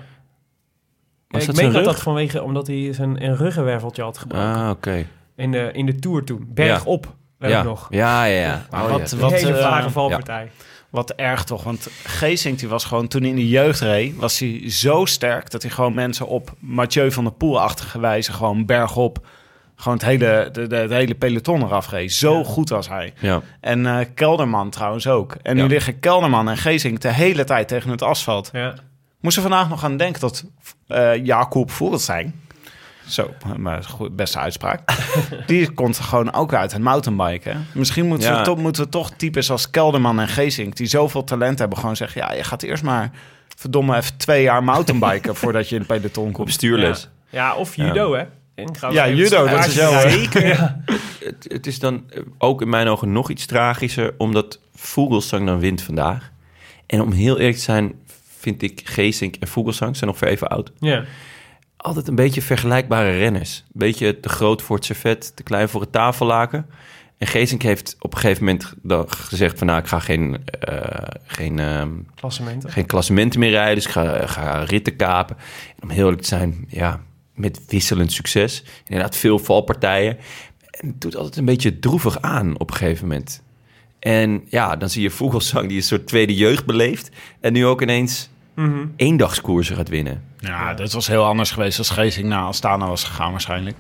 Was ik dat meen zijn dat vanwege omdat hij zijn een ruggenwerveltje had gebroken. Ah, oké. In, de, in de Tour toen. Bergop. Weet Ja. nog. ja, ja, ja. Maar Oh, wat- ja. Een wat, eh, vage valpartij. Wat erg toch, want Geesink die was gewoon toen hij in de jeugd reed, was hij zo sterk dat hij gewoon mensen op Mathieu van der Poel-achtige wijze gewoon bergop, gewoon het hele, de, de, het hele peloton eraf reed. Zo goed was hij. ja. En eh, Kelderman trouwens ook. En nu liggen Kelderman en Geesink de hele tijd tegen het asfalt. Ja. Moest er vandaag nog aan denken dat eh Jacob Voeltzijn, zo, maar goed, beste uitspraak, die komt gewoon ook uit het mountainbiken. Misschien moeten, Ja. we toch, moeten we toch types als Kelderman en Geesink, die zoveel talent hebben, gewoon zeggen, ja, je gaat eerst maar verdomme even twee jaar mountainbiken voordat je in het peloton Op komt. stuurles. ja, of judo, hè? En gaan we Ja, judo, dat is? Zeker, ja. Het, het is dan ook in mijn ogen nog iets tragischer, omdat Vogelsang dan wint vandaag. En om heel eerlijk te zijn, vind ik Geesink en Vogelsang zijn ongeveer even oud. ja. Altijd een beetje vergelijkbare renners. Een beetje te groot voor het servet, te klein voor het tafellaken. En Geesink heeft op een gegeven moment dan gezegd van... nou, ik ga geen, eh, geen, ehm, Klassementen. geen klassementen meer rijden, dus ik ga, ga ritten kapen. En om heel eerlijk te zijn, ja, met wisselend succes. Inderdaad, veel valpartijen. En het doet altijd een beetje droevig aan op een gegeven moment. En ja, dan zie je Vogelsang die een soort tweede jeugd beleeft. En nu ook ineens Mhm. eendagskoersen gaat winnen. Ja, dat was heel anders geweest als Geesink naar Astana was gegaan waarschijnlijk.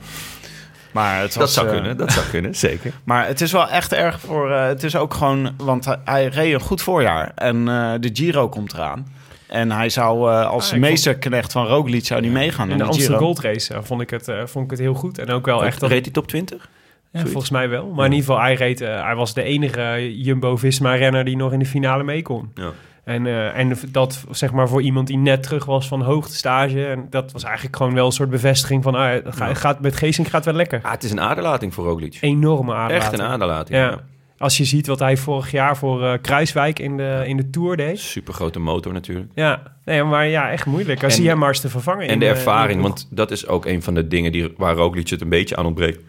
Maar het was, Dat zou eh, kunnen, dat zou kunnen, zeker. Maar het is wel echt erg voor. eh, het is ook gewoon. Want hij, hij reed een goed voorjaar. En eh, de Giro komt eraan. En hij zou eh, als Ah, meesterknecht van Roglic zou die meegaan In de de Amsterdam Giro. Gold Race vond, ik het, eh, vond ik het heel goed. En ook wel echt... Dat, Reed hij top 20? ja, volgens mij wel. Maar in ieder geval, hij, reed, hij was de enige Jumbo-Visma-renner die nog in de finale mee kon. Ja. En, eh, en dat zeg maar voor iemand die net terug was van hoogtestage. En dat was eigenlijk gewoon wel een soort bevestiging van... Ah, het gaat, gaat, met Geesink gaat wel lekker. Ah, het is een aderlating voor Roglic. Enorme aderlating. Echt een aderlating. Ja. Ja. Als je ziet wat hij vorig jaar voor eh, Kruiswijk in de, in de Tour deed. Super grote motor natuurlijk. Ja, nee, maar ja, echt moeilijk. Als En- zie hem maar eens te vervangen. En in, de ervaring, in- want dat is ook een van de dingen die, waar Roglic het een beetje aan ontbreekt.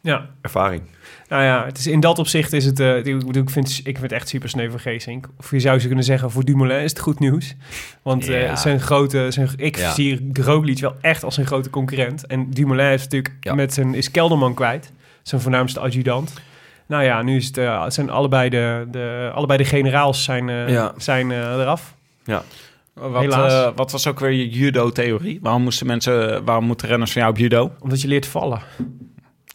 Ja, Ervaring. Nou ja, het is, in dat opzicht is het... eh, ik, bedoel, ik, vind, ik vind het echt super sneu voor Geesink. Of je zou ze kunnen zeggen, voor Dumoulin is het goed nieuws. Want eh, zijn grote... Zijn, ik Ja. zie Roglic wel echt als zijn grote concurrent. En Dumoulin is natuurlijk Ja. met zijn... is Kelderman kwijt. Zijn voornaamste adjudant. Nou ja, nu is het, eh, zijn allebei de, de, allebei de generaals zijn, eh, Ja. zijn eh, eraf. Ja. Wat, Helaas. eh, wat was ook weer je judo-theorie? Waarom moesten mensen, waarom moeten renners van jou op judo? Omdat je leert vallen.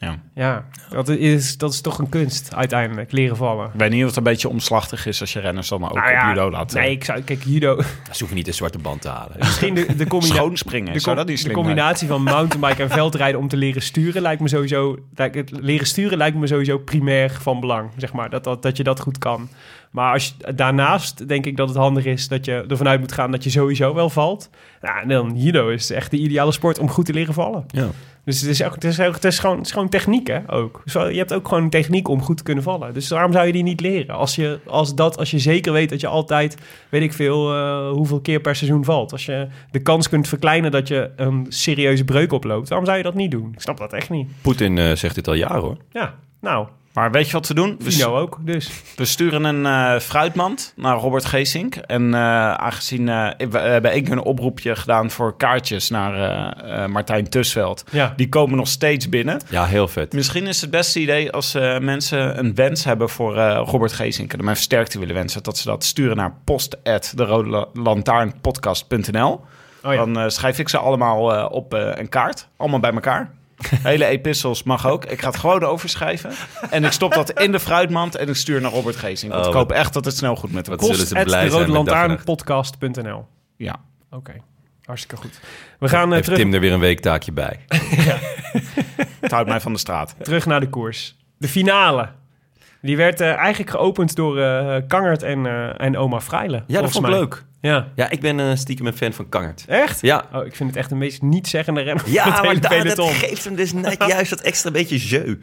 Ja. Ja, dat is, dat is toch een kunst uiteindelijk, leren vallen. Ik weet niet of het een beetje omslachtig is als je renners dan ook Nou op judo laat. Nee, ik zou, kijk, judo... Ze hoeven niet de zwarte band te halen. Misschien de, de, combina- de, com- dat niet de slim zijn? combinatie van mountainbiken en veldrijden om te leren sturen lijkt me sowieso... lijkt het leren sturen lijkt me sowieso primair van belang, zeg maar. Dat, dat, dat je dat goed kan. Maar als je, daarnaast denk ik dat het handig is dat je ervan uit moet gaan dat je sowieso wel valt. Nou, en dan judo is echt de ideale sport om goed te leren vallen. Ja. Dus het is, ook, het is, ook, het is, gewoon, het is gewoon techniek, hè, ook. Zo, je hebt ook gewoon techniek om goed te kunnen vallen. Dus waarom zou je die niet leren? Als je, als dat, als je zeker weet dat je altijd, weet ik veel, eh, hoeveel keer per seizoen valt. Als je de kans kunt verkleinen dat je een serieuze breuk oploopt. Waarom zou je dat niet doen? Ik snap dat echt niet. Poetin eh, zegt dit al jaren hoor. Ja, nou, Maar weet je wat we doen? We, Vino ook, dus. we sturen een eh, fruitmand naar Robert Geesink. En eh, aangezien eh, we hebben één keer een oproepje gedaan voor kaartjes naar eh, eh, Martijn Tusveld. Ja. Die komen nog steeds binnen. Ja, heel vet. Misschien is het beste idee als eh, mensen een wens hebben voor eh, Robert Geesink en hem even sterkte willen wensen, dat ze dat sturen naar post@de Oh ja. Dan eh, schrijf ik ze allemaal eh, op eh, een kaart, allemaal bij elkaar. Hele epistels mag ook. Ik ga het gewoon overschrijven. En ik stop dat in de fruitmand en ik stuur naar Robert Geesink. Want Oh, ik hoop wat- echt dat het snel goed met hem wat zullen ze blij zijn roodlantaarnpodcast.nl. Ja. Oké, hartstikke goed. We gaan eh, Heeft terug, Tim er weer een weektaakje bij. Het houdt mij van de straat. terug naar de koers. De finale. Die werd eh, eigenlijk geopend door eh Kangert en, eh, en oma Freile. Ja, dat vond ik mij. leuk. Ja. Ja, ik ben stiekem een fan van Kangert. Echt? Ja. Oh, ik vind het echt een meest niet-zeggende renner Ja, het maar da- dat geeft hem dus net juist dat extra beetje jeu.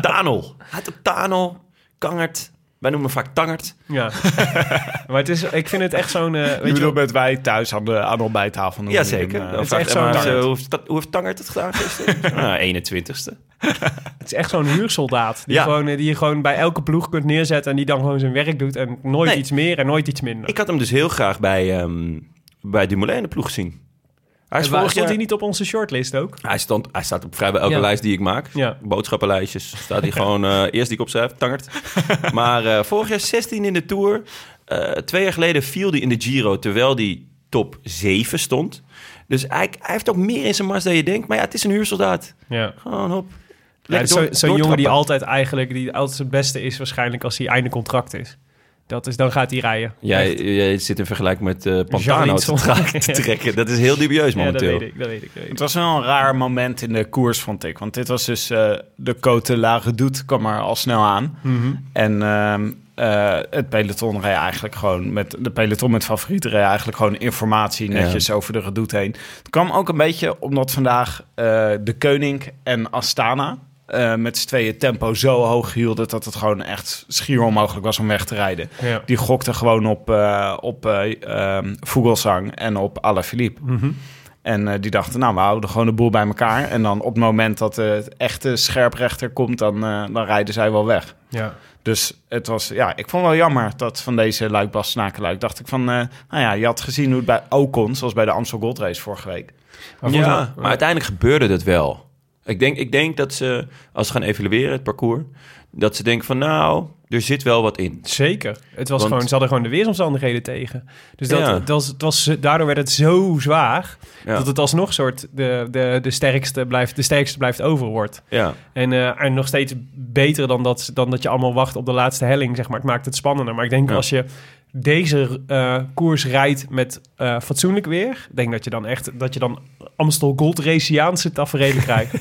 Tanel. Hij had ook Tanel, Kangert. Wij noemen hem vaak Tangert. Ja. maar het is, ik vind het echt zo'n... Je weet je, bedoelt met wij thuis aan de, aan de ontbijttafel. Jazeker. hem, eh, Dan is echt zo'n eh, Tangert. hoe, heeft Ta- hoe heeft Tangert het gedaan gisteren? nou, 21ste. het is echt zo'n huursoldaat. Die, Ja. gewoon, die je gewoon bij elke ploeg kunt neerzetten... en die dan gewoon zijn werk doet en nooit Nee. iets meer en nooit iets minder. Ik had hem dus heel graag bij, ehm bij Dumoulin in de ploeg gezien. Hij, is vorig stond jaar- hij niet op onze shortlist ook? hij, stond, hij staat op vrijwel elke Ja. lijst die ik maak. Ja. Boodschappenlijstjes. Staat hij gewoon eh, eerst die ik opschrijf, Tangert. maar eh, vorig jaar 16 in de Tour. Eh, twee jaar geleden viel hij in de Giro terwijl hij top 7 stond. Dus hij, hij heeft ook meer in zijn mars dan je denkt. Maar ja, het is een huursoldaat. Ja. Gewoon hop. Ja, Zo'n zo'n jongen die altijd eigenlijk... die altijd het beste is waarschijnlijk als hij einde contract is. Dat is dan gaat hij rijden. Jij, zit in vergelijking met eh Pantano te, tra- te trekken. Dat is heel dubieus Ja, dat momenteel. weet ik, dat weet ik. dat weet ik. Het was wel een raar moment in de koers, vond ik. Want dit was dus eh, de Côte La Redoute kwam er al snel aan. Mhm. En ehm, eh, het peloton reed eigenlijk gewoon met de peloton met favorieten reed eigenlijk gewoon informatie netjes over de Redoute heen. Het kwam ook een beetje omdat vandaag eh, de Koning en Astana eh, met z'n tweeën tempo zo hoog hielden dat het gewoon echt schier onmogelijk was om weg te rijden. Ja. Die gokten gewoon op, eh op eh ehm, Vogelsang en op Alaphilippe. Mhm. En eh, die dachten, nou, we houden gewoon de boel bij elkaar. En dan op het moment dat het echte scherprechter komt, dan, eh, dan rijden zij wel weg. Ja. Dus het was, ja, ik vond wel jammer dat van deze Luik Bas Snakenluik dacht ik van, eh, nou ja, je had gezien hoe het bij Ocon, zoals bij de Amstel Gold Race vorige week. Maar Ja, maar uiteindelijk gebeurde het wel. Ik denk, ik denk dat ze, als ze gaan evalueren, het parcours... dat ze denken van, nou, er zit wel wat in. Zeker. Het was Want- gewoon, ze hadden gewoon de weersomstandigheden tegen. Dus dat, Ja. dat was, het was, daardoor werd het zo zwaar... Ja. dat het alsnog soort de, de, de, sterkste, blijft, de sterkste blijft over wordt. Ja, En, eh, en nog steeds beter dan dat, dan dat je allemaal wacht op de laatste helling, zeg maar. Het maakt het spannender. Maar ik denk Ja. als je deze eh, koers rijdt met eh, fatsoenlijk weer... ik denk dat je dan echt dat je dan Amstel Gold Raciaanse tafereelen krijgt.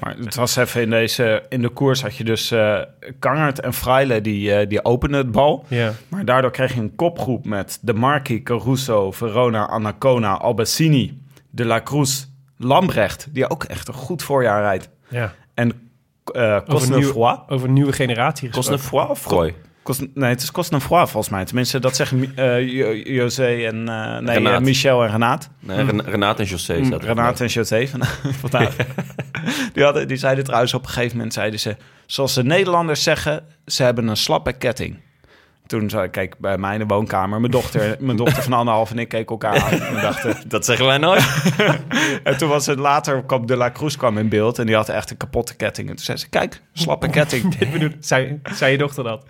Maar het was even in deze, in de koers had je dus eh Kangert en Freile, die, die openden het bal. ja. Maar daardoor kreeg je een kopgroep met De Marchi, Caruso, Verona, Anacona, Albassini, De La Cruz, Lambrecht, die ook echt een goed voorjaar rijdt. ja. En eh Cosnefroy. Over een nieuwe generatie gesproken. Cosnefroy of Froy? Nee, het is Cosnefroy volgens mij. Tenminste, dat zeggen eh, Jo- José en eh, nee, Renaat. eh, Michel en Renaat. Nee, Ren- Renate en José er Mm, Renaat en José van, vandaag. die, hadden, die zeiden trouwens op een gegeven moment, zeiden ze... Zoals de Nederlanders zeggen, ze hebben een slappe ketting. Toen zei ik, kijk, bij mij in de woonkamer, mijn dochter, mijn dochter van anderhalf en ik keken elkaar aan. En we dachten, Dat zeggen wij nooit. en toen was het later, kwam De La Cruz kwam in beeld en die had echt een kapotte ketting. En toen zei ze, kijk, slappe ketting. Dit zei je dochter dat?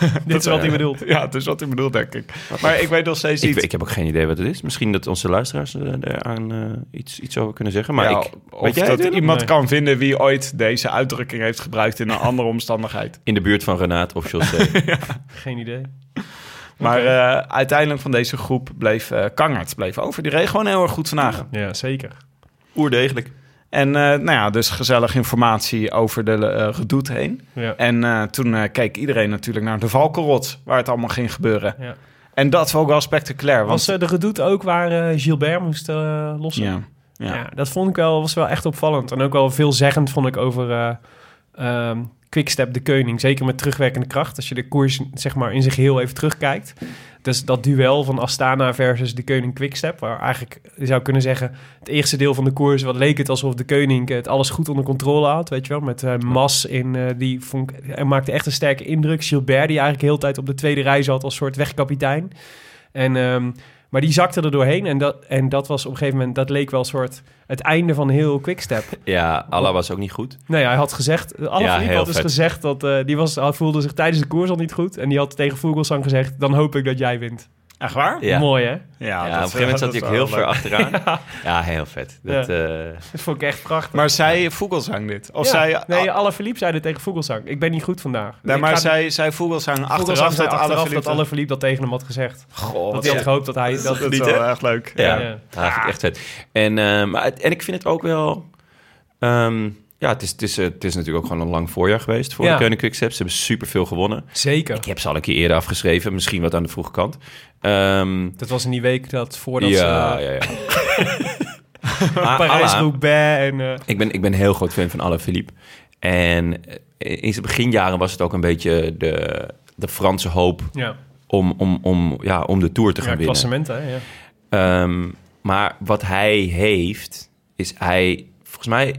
Dit is wat hij bedoelt. Ja, dat is wat hij bedoelt, denk ik. Maar ik weet nog steeds ik, niet... ik heb ook geen idee wat het is. Misschien dat onze luisteraars eh, daar aan eh, iets, iets over kunnen zeggen. Maar Ja, ik, of weet jij dat het, iemand Nee. kan vinden wie ooit deze uitdrukking heeft gebruikt in een andere omstandigheid. In de buurt van Renate of José. Geen idee. Maar eh, uiteindelijk van deze groep bleef eh Kangert bleef over. Die reed gewoon heel erg goed vandaag. Ja, zeker. Oerdegelijk. En eh, nou ja, dus gezellig informatie over de eh Redoute heen. Ja. En eh, toen eh, keek iedereen natuurlijk naar de Valkenrot, waar het allemaal ging gebeuren. Ja. En dat was ook wel spectaculair. Want, Was eh, de gedoet ook waar eh, Gilbert moest eh, lossen? ja, Ja. ja. dat vond ik wel, was wel echt opvallend. En ook wel veelzeggend vond ik over eh, ehm, Quickstep de Keuning. Zeker met terugwerkende kracht. Als je de koers zeg maar, in zijn geheel even terugkijkt. Dus dat duel van Astana versus de Keuning Quickstep. Waar eigenlijk, je zou kunnen zeggen, het eerste deel van de koers... wat leek het alsof de Keuning het alles goed onder controle had. Weet je wel, met eh, Mas in, eh, die vond, hij maakte echt een sterke indruk. Gilbert, die eigenlijk de hele tijd op de tweede rij zat als soort wegkapitein. En, ehm, maar die zakte er doorheen. En dat, en dat was op een gegeven moment, dat leek wel een soort het einde van heel Quickstep. Ja, Allah was ook niet goed. Nee, hij had gezegd, alle Ja, heel had dus vet. gezegd dat eh, die was, hij voelde zich tijdens de koers al niet goed. En die had tegen Vogelsang gezegd, dan hoop ik dat jij wint. Echt waar? Ja. Mooi hè? Ja, Ja, dat op een gegeven moment zat hij ook heel ver achteraan. Ja, heel vet. Dat, eh, Dat vond ik echt prachtig. Maar zei Vogelsang dit? Of Ja. zei... nee, alle Philippe zei het tegen Vogelsang. Ik ben niet goed vandaag. Nee, maar ga- zei, zei Vogelsang achteraf Vogelsang dat alle achteraf dat alle Philippe dat tegen hem had gezegd. Goh, Dat hij had gehoopt dat hij... Dat, dat is niet, wel hè? echt leuk. ja, echt vet. En, eh, maar, het- en ik vind het ook wel... ehm, ja, het is, het, is, eh, het is natuurlijk ook gewoon een lang voorjaar geweest voor Ja. de Koning Quickstep. Ze hebben superveel gewonnen. Zeker. Ik heb ze al een keer eerder afgeschreven. Misschien wat aan de vroege kant. Ehm, Dat was in die week dat voordat ja, ze... ja, ja. Maar Allah- Parijs-Roubaix en... eh, Ik ben, ik ben heel groot fan van Alain Philippe. En eh, in zijn beginjaren was het ook een beetje de, de Franse hoop ja, om, om, om, ja, om de Tour te gaan ja winnen. klassementen, hè, ja. Ehm, maar wat hij heeft, is hij... Volgens mij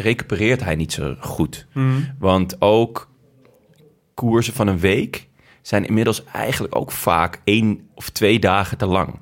recupereert hij niet zo goed. Mhm. Want ook koersen van een week zijn inmiddels eigenlijk ook vaak één of twee dagen te lang.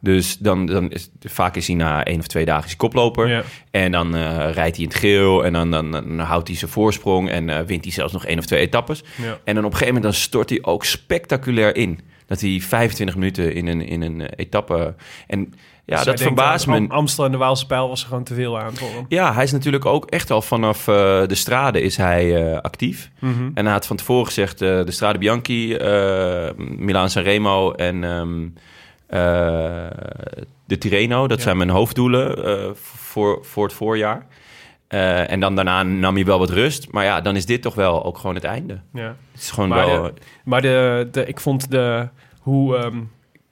Dus dan, dan is, vaak is hij na één of twee dagen is hij koploper. Ja. En dan eh, rijdt hij in het geel en dan, dan, dan houdt hij zijn voorsprong en eh, wint hij zelfs nog één of twee etappes. Ja. En dan op een gegeven moment dan stort hij ook spectaculair in. Dat hij 25 minuten in een, in een eh, etappe... En ja, Dus dat verbaast me. Amstel en de Waalse Pijl was er gewoon te veel aan voor hem. Ja, hij is natuurlijk ook echt al vanaf eh, de strade is hij eh, actief. Mhm. En hij had van tevoren gezegd, de Strade Bianchi, Milaan Sanremo en ehm, eh, de Tirreno. Dat Ja. zijn mijn hoofddoelen voor, voor het voorjaar. Eh, en dan daarna nam hij wel wat rust. Maar ja, dan is dit toch wel ook gewoon het einde. Ja. Het is gewoon Maar wel... de- Maar de, de, ik vond de, hoe ehm,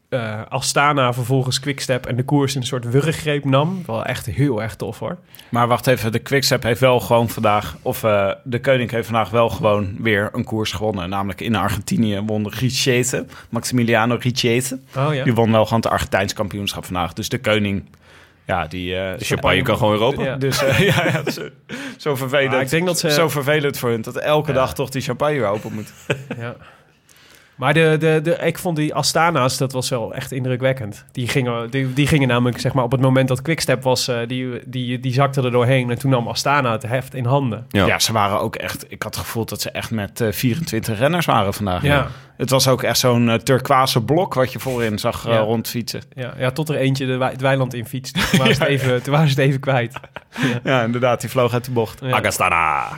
eh, Astana vervolgens Quickstep en de koers in een soort wurggreep nam, wel echt heel erg tof hoor. Maar wacht even, de Quickstep heeft wel gewoon vandaag... Of eh, de Koning heeft vandaag wel gewoon weer een koers gewonnen. Namelijk in Argentinië won Richete, Maximiliano Richete. Oh ja. Die won wel gewoon het Argentijns kampioenschap vandaag. Dus de Koning, ja, die... eh, de champagne kan gewoon weer open. Ja. Dus eh, ja, ja, zo, zo vervelend. Ik denk dat ze- Zo vervelend voor hun dat elke Ja. dag toch die champagne weer open moet. Ja. Maar de, de, de, ik vond die Astana's, dat was wel echt indrukwekkend. Die gingen, die, die gingen namelijk, zeg maar, op het moment dat Quickstep was, eh, die, die, die zakte er doorheen. En toen nam Astana het heft in handen. Ja. Ja. ze waren ook echt... Ik had het gevoel dat ze echt met eh, 24 renners waren vandaag. Ja. Het was ook echt zo'n uh, turquoise blok wat je voorin zag uh, Ja. rondfietsen. Ja, ja, tot er eentje de het weiland in fietst. Toen waren ze het even, toen waren ze het even kwijt. Ja, inderdaad, die vloog uit de bocht. Ja. Agastana.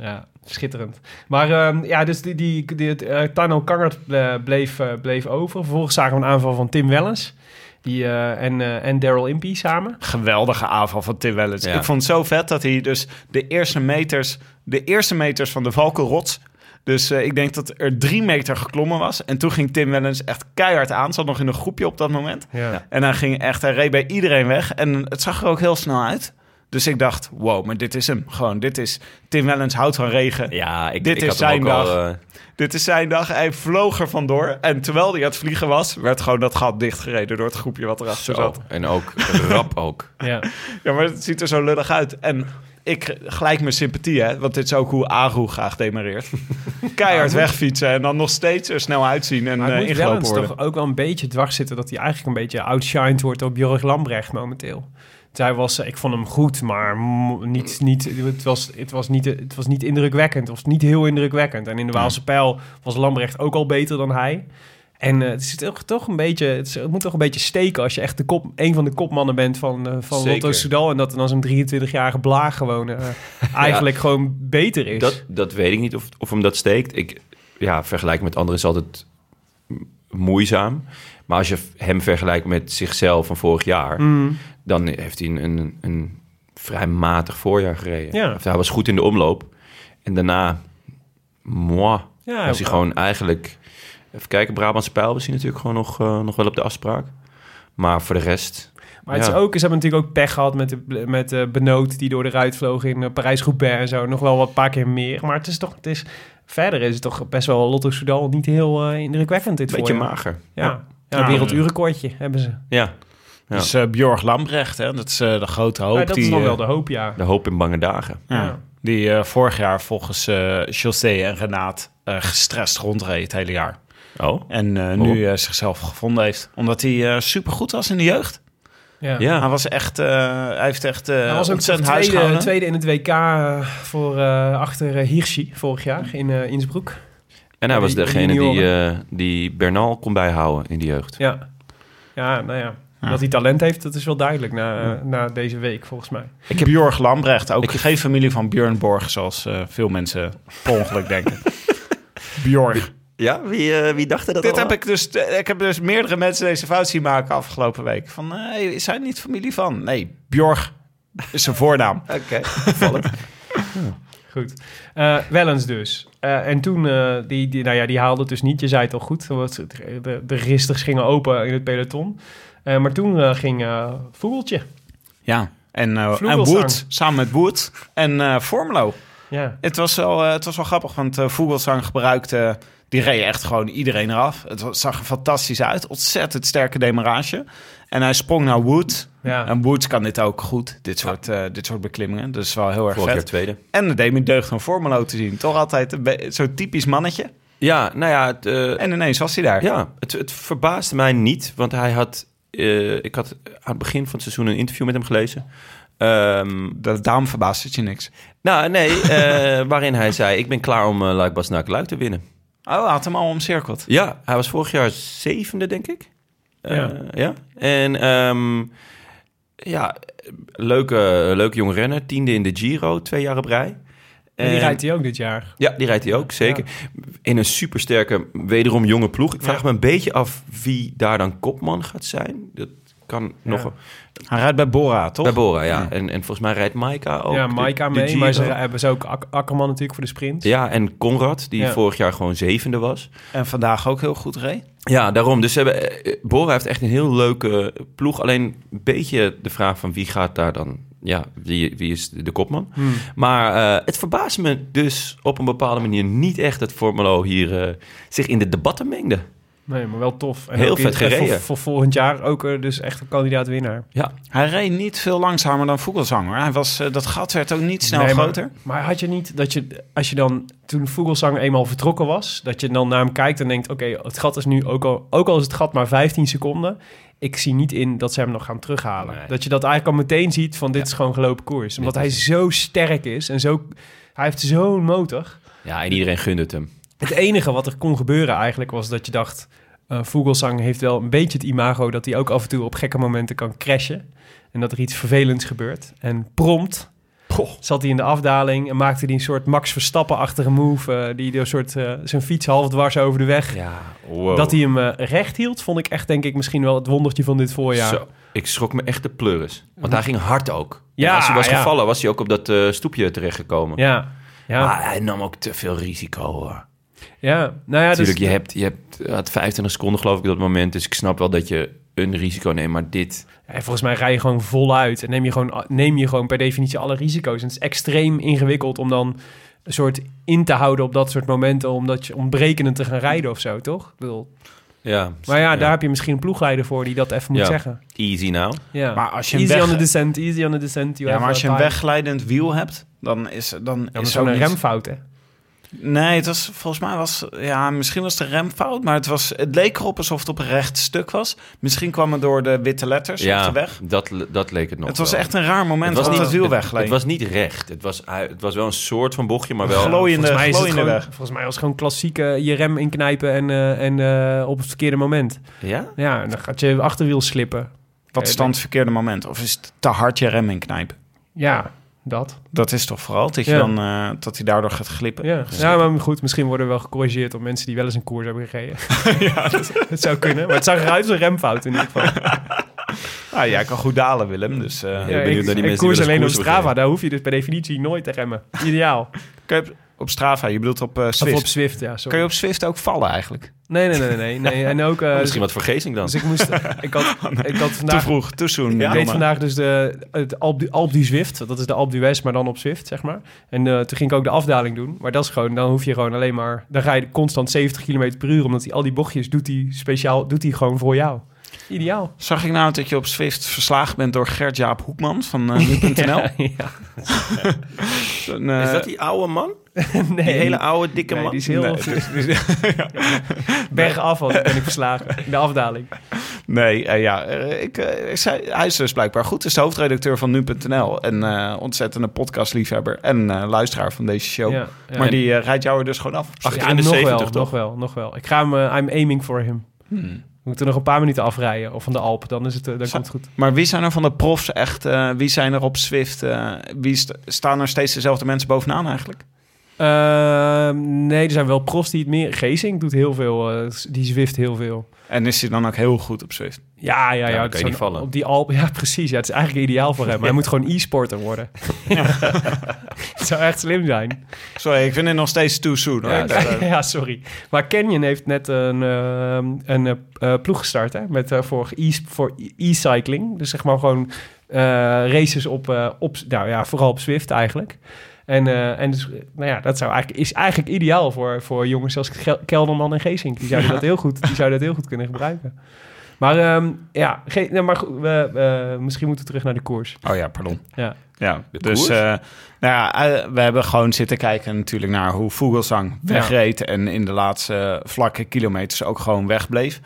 Ja, schitterend. Maar ehm, ja, dus die, die, die, eh, Tano Kangert bleef, eh, bleef over. Vervolgens zagen we een aanval van Tim Wellens die, eh, en, eh, en Daryl Impey samen. Geweldige aanval van Tim Wellens. Ja. Ik vond het zo vet dat hij dus de eerste meters, de eerste meters van de Valkenrots. Dus eh, ik denk dat er drie meter geklommen was. En toen ging Tim Wellens echt keihard aan. Zat nog in een groepje op dat moment. Ja. En hij ging echt, hij reed bij iedereen weg. En het zag er ook heel snel uit. Dus ik dacht, wow, maar dit is hem. Gewoon, dit is Tim Wellens houdt van regen. Ja, ik, Dit ik is had hem zijn al, dag. eh, Dit is zijn dag. Hij vloog er vandoor. En terwijl hij aan het vliegen was, werd gewoon dat gat dichtgereden door het groepje wat erachter zo. zat. En ook rap ook. Ja. Ja, maar het ziet er zo lullig uit. En ik gelijk mijn sympathie, hè. Want dit is ook hoe Aru graag demareert. Keihard wegfietsen en dan nog steeds er snel uitzien en Maar het moet ingelopen worden. toch ook wel een beetje dwars zitten... dat hij eigenlijk een beetje outshined wordt op Jorg Lambrecht momenteel. Zij was, eh, ik vond hem goed, maar niet, niet, het, was, het, was niet, het was niet indrukwekkend. Of niet heel indrukwekkend. En in de Waalse pijl was Lambrecht ook al beter dan hij. En eh, het, is toch, toch een beetje, het, is- het moet toch een beetje steken als je echt de kop, een van de kopmannen bent van, eh van Zeker. Lotto Soudal. En dat dan zo'n 23-jarige blaag gewoon eigenlijk gewoon beter is. Dat, dat weet ik niet of, of hem dat steekt. Ik, ja, vergelijken met anderen is altijd moeizaam. Maar als je hem vergelijkt met zichzelf van vorig jaar... Mm. Dan heeft hij een, een, een vrij matig voorjaar gereden. Ja. Of Hij was goed in de omloop. En daarna, moi, Ja, was hij gewoon eigenlijk... Even kijken, Brabantse pijl was hij natuurlijk gewoon nog, eh, nog wel op de afspraak. Maar voor de rest... Maar het is ook, ze hebben natuurlijk ook pech gehad met de, met de Benoot die door de ruit vloog in eh, Parijs-Roubaix en zo. Nog wel wat paar keer meer. Maar het is toch, het is, verder is het toch best wel Lotto Soudal niet heel eh, indrukwekkend dit Beetje voorjaar. mager. Ja, ja. Ja. werelduurrecordje hebben ze. Ja, Ja. Dus eh Bjorg Lambrecht, hè, dat is eh, de grote hoop. Maar dat die, is dan eh, wel de hoop, ja. de hoop in bange dagen. ja, Ja. die eh, vorig jaar volgens eh José en Renaat eh, gestrest rondreed het hele jaar. Oh? En eh, nu eh, zichzelf gevonden heeft. Omdat hij eh supergoed was in de jeugd. Ja. Ja. Hij was echt, eh, hij heeft echt eh Hij was ook tweede, tweede in het WK voor, eh, achter eh, Hirschi vorig jaar in eh Innsbruck. En hij was Die- degene die, eh, die Bernal kon bijhouden in de jeugd. Ja, ja nou ja. Ja. Dat hij talent heeft, dat is wel duidelijk na, eh, na deze week volgens mij. Ik heb Bjorg Lambrecht, ook Ik heb- geen familie van Björn Borg, zoals eh, veel mensen per ongeluk denken. Bjorg. Ja, wie, eh, wie dacht er dat Dit heb ik dus, ik heb dus meerdere mensen deze fout zien maken afgelopen week. Van, nee, is hij niet familie van? Nee, Bjorg is zijn voornaam. Oké, opvallend. Goed. Eh Wellens dus. Eh, en toen, eh, die, die, nou ja, die haalde het dus niet. Je zei het al goed. Was- De, de registers gingen open in het peloton. Maar toen ging Vogeltje. Ja, en, en samen met Wood en Formelo. Ja. Het was wel, het was wel grappig, want Vogelsang gebruikte... Die reed echt gewoon iedereen eraf. Het zag er fantastisch uit. Ontzettend sterke demarage. En hij sprong naar Wood. Ja. En Woods kan dit ook goed. Dit soort, eh, dit soort beklimmingen. Dus wel heel erg Vorig vet. tweede. En de Demi deugd van Formelo te zien. Toch altijd zo'n typisch mannetje. Ja, nou ja, het, eh, En ineens was hij daar. ja het, het verbaasde mij niet, want hij had... eh, ik had aan het begin van het seizoen een interview met hem gelezen. Ehm, Dat, daarom verbaast het je niks. nou, nee, eh, waarin hij zei... ik ben klaar om uh, Luik Bastenaken Luik te winnen. Oh, hij had hem al omcirkeld. Ja, hij was vorig jaar zevende, denk ik. Eh, Ja. ja. En ehm, ja, leuke, leuke jonge renner. Tiende in de Giro, twee jaar op rij. En die rijdt hij ook dit jaar. Ja, die rijdt hij ook, zeker. In een supersterke, wederom jonge ploeg. Ik vraag Ja. me een beetje af wie daar dan kopman gaat zijn. Dat kan nog... Hij rijdt bij Bora, toch? Bij Bora, ja. En, en volgens mij rijdt Maika ook. ja, Maika de mee. Giro. Maar ze hebben ze ook Ak- Akkerman natuurlijk voor de sprint. Ja, en Conrad, die Ja. vorig jaar gewoon zevende was. En vandaag ook heel goed reed. Ja, daarom. Dus ze hebben, eh, Bora heeft echt een heel leuke ploeg. Alleen een beetje de vraag van wie gaat daar dan... Ja, wie, wie is de kopman? Hmm. Maar eh, het verbaast me dus op een bepaalde manier niet echt... dat Formelo hier eh, zich in de debatten mengde. Nee, maar wel tof. En Heel vet gereden. Voor, voor volgend jaar ook eh, dus echt een kandidaat winnaar. Ja, Hij reed niet veel langzamer dan Vogelsang, hoor. Hij was, eh, dat gat werd ook niet snel Nee, groter. Maar had je niet dat je, als je dan, toen Vogelsang eenmaal vertrokken was, dat je dan naar hem kijkt en denkt, oké, het gat is nu, ook al, ook al is het gat maar 15 seconden, ik zie niet in dat ze hem nog gaan terughalen. Nee. Dat je dat eigenlijk al meteen ziet van, dit is gewoon gelopen koers. Omdat hij zo sterk is en zo, hij heeft zo'n motor. ja en iedereen gunde het hem. Het enige wat er kon gebeuren eigenlijk was dat je dacht, eh Vogelsang heeft wel een beetje het imago dat hij ook af en toe op gekke momenten kan crashen. En dat er iets vervelends gebeurt. En prompt zat hij in de afdaling en maakte hij een soort Max Verstappen-achtige move. eh, die een soort eh, zijn fiets half dwars over de weg. Ja, wow. Dat hij hem recht hield, vond ik echt denk ik misschien wel het wondertje van dit voorjaar. Zo, ik schrok me echt de pleuris. Want hij ging hard ook. Ja, en als hij was ja. gevallen, was hij ook op dat stoepje terechtgekomen. Ja, ja, Maar hij nam ook te veel risico, hoor. Ja. Nou ja, Natuurlijk, dus, je hebt, je hebt had 25 seconden geloof ik op dat moment. Dus ik snap wel dat je een risico neemt. Maar dit... Ja, volgens mij rij je gewoon voluit en neem je gewoon, neem je gewoon per definitie alle risico's. En het is extreem ingewikkeld om dan een soort in te houden op dat soort momenten, omdat je ontbrekend te gaan rijden of zo, toch? Ik bedoel, Ja, maar ja, daar heb je misschien een ploegleider voor die dat even moet Ja. zeggen. Easy nou. Ja. Maar als je hem easy weg- on the descent, easy on the descent. you Ja, have maar als je een time. wegglijdend wiel hebt, dan is, dan is zo'n remfout, hè? Nee, het was volgens mij was ja, misschien was de remfout, maar het was het leek erop alsof het op een recht stuk was. Misschien kwam het door de witte letters op Ja, de weg. dat, dat leek het nog Het was wel. echt een raar moment Het was, niet, het wiel het, het was niet recht. Het was, het was wel een soort van bochtje, maar wel... Glooiende, Volgens mij, is het gewoon, weg. volgens mij was het gewoon klassieke je rem inknijpen en, eh, en eh, op het verkeerde moment. Ja? Ja, en dan gaat je achterwiel slippen. Wat Eh, is dan het verkeerde moment? Of is het te hard je rem inknijpen? Ja, dat. Dat is toch vooral dat, je Ja. dan, eh, dat hij daardoor gaat glippen. Ja. ja, maar goed, misschien worden we wel gecorrigeerd door mensen die wel eens een koers hebben gereden. ja, dat, zou kunnen. Maar het zag eruit als een remfout in ieder geval. Ah, jij kan goed dalen, Willem. Dus, eh, Ja. Ja, ik, naar die ik mensen koers alleen op Strava, daar hoef je dus per definitie nooit te remmen. Ideaal. Op Strava, je bedoelt op eh, Of Swift. op Zwift, ja. Sorry. Kan je op Swift ook vallen eigenlijk? Nee, nee, nee, nee. nee. En ook... eh, Misschien wat voor Geesink dan. Dus ik moest... ik had, ik had Te vandaag... vroeg, te soon. Ik Ja, deed vandaag dus de, het Alp, Alp du Zwift. Dat is de Alp d'Huez, maar dan op Zwift, zeg maar. En eh, toen ging ik ook de afdaling doen. Maar dat is gewoon, dan hoef je gewoon alleen maar... Dan ga je constant 70 km per uur. Omdat hij al die bochtjes doet hij speciaal, doet hij gewoon voor jou. Ideaal. Zag ik nou dat je op Swift verslagen bent door Gert-Jaap Hoekman van nu.nl? ja. Is dat die oude man? Nee, Die hele oude, dikke nee, man? die is heel... Nee, Bergaf al, ben ik verslagen. In de afdaling. Nee, eh, ja, eh, ik, eh, zei, hij is dus blijkbaar goed. Hij is de hoofdredacteur van nu.nl. En ontzettende podcastliefhebber en luisteraar van deze show. Ja, ja. Maar die rijdt jou er dus gewoon af. Achter Ja, in de nog 70 wel, toch? nog wel, nog wel. Ik ga hem, I'm aiming for him. Hmm. We moeten nog een paar minuten afrijden. Of van de Alpen, dan, is het, dan Zo- komt het goed. Maar wie zijn er van de profs echt? wie zijn er op Swift? wie st- staan er steeds dezelfde mensen bovenaan eigenlijk? Ehm, nee, er zijn wel profs die het meer... Geesink doet heel veel, eh, die Zwift heel veel. En is hij dan ook heel goed op Swift? Ja, ja, ja. kan niet vallen. Op die Alpen, ja, precies. Ja, het is eigenlijk ideaal voor hem. Hij moet gewoon e-sporter worden. het zou echt slim zijn. Sorry, ik vind het nog steeds too soon. Hoor. Ja, ja, sorry. Maar Canyon heeft net een, ehm, een eh, eh, ploeg gestart hè, met, eh, voor e- voor e-cycling. Dus zeg maar gewoon eh, races op, eh, op, nou ja, vooral op Zwift eigenlijk. En, eh, en dus, nou ja, dat zou eigenlijk, is eigenlijk ideaal voor, voor jongens zoals Kelderman en Geesink. Die zouden, dat heel goed, die zouden dat heel goed kunnen gebruiken. Maar ehm, ja, nee, maar goed, we, misschien moeten we terug naar de koers. Oh ja, pardon. Ja. Ja, dus eh, nou ja, eh, we hebben gewoon zitten kijken natuurlijk naar hoe Vogelsang wegreed en in de laatste vlakke kilometers ook gewoon wegbleef.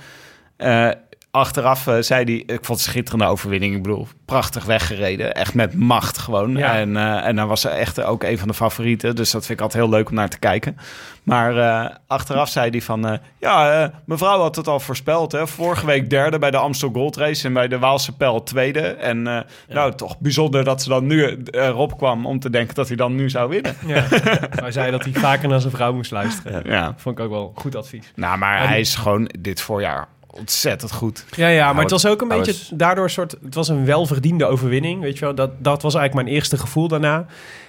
Achteraf eh, zei hij, ik vond het een schitterende overwinning. Ik bedoel, prachtig weggereden. Echt met macht gewoon. Ja. En, eh, en dan was ze echt ook een van de favorieten. Dus dat vind ik altijd heel leuk om naar te kijken. Maar eh, achteraf zei hij van... ja, mevrouw had het al voorspeld. Hè? Vorige week derde bij de Amstel Gold Race... en bij de Waalse Pijl tweede. En nou, toch bijzonder dat ze dan nu erop kwam... om te denken dat hij dan nu zou winnen. Ja. Hij zei dat hij vaker naar zijn vrouw moest luisteren. Ja. Vond ik ook wel goed advies. Nou, maar hij is gewoon dit voorjaar ontzettend goed. Ja, ja, maar Nou, het was ook een hij beetje was- daardoor een soort... Het was een welverdiende overwinning, weet je wel. Dat, dat was eigenlijk mijn eerste gevoel daarna.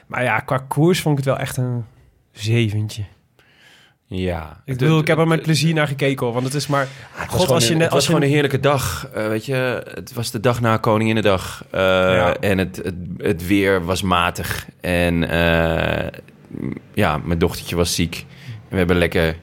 Maar ja, qua koers vond ik het wel echt een zeventje. Ja. Ik bedoel, ik heb er met plezier naar gekeken, hoor. Want het is maar... Het was God, als je een- net... het was Als je, gewoon een heerlijke dag. eh, weet je, het was de dag na Koninginnedag. Ja. En het, het, het weer was matig. En eh, ja, mijn dochtertje was ziek. En we hebben lekker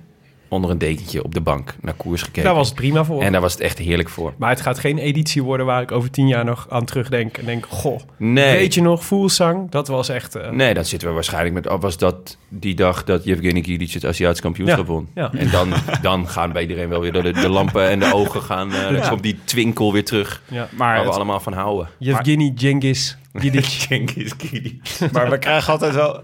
onder een dekentje op de bank naar koers gekeken. daar was het prima voor. En daar was het echt heerlijk voor. Maar het gaat geen editie worden waar ik over tien jaar nog aan terugdenk. En denk, goh, Nee, weet je nog, Voelsang? Dat was echt... eh, nee, dat zitten we waarschijnlijk met... oh, Was dat die dag dat Yevgeny Gidic het Aziatisch kampioenschap Ja, won? ja. En dan, dan gaan bij iedereen wel weer de, de lampen en de ogen gaan... eh, Dan komt die twinkel weer terug. ja. Maar, Waar we allemaal van houden. Yevgeny Genghis Gidic. Genghis Gidic. maar we krijgen altijd wel...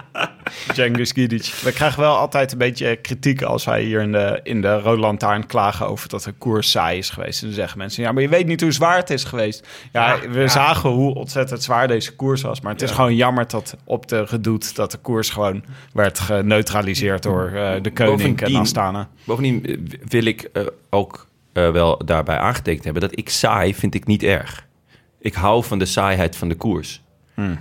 Gidic. We krijgen wel altijd een beetje kritiek als wij hier in de, in de Rode Lantaarn klagen over dat de koers saai is geweest. En dan zeggen mensen, ja, maar je weet niet hoe zwaar het is geweest. Ja, we zagen hoe ontzettend zwaar deze koers was. Maar het is gewoon jammer dat op de gedoet dat de koers gewoon werd geneutraliseerd door eh, de koning en Astana. Bovendien eh, wil ik eh, ook wel daarbij aangetekend hebben dat ik saai vind ik niet erg. Ik hou van de saaiheid van de koers.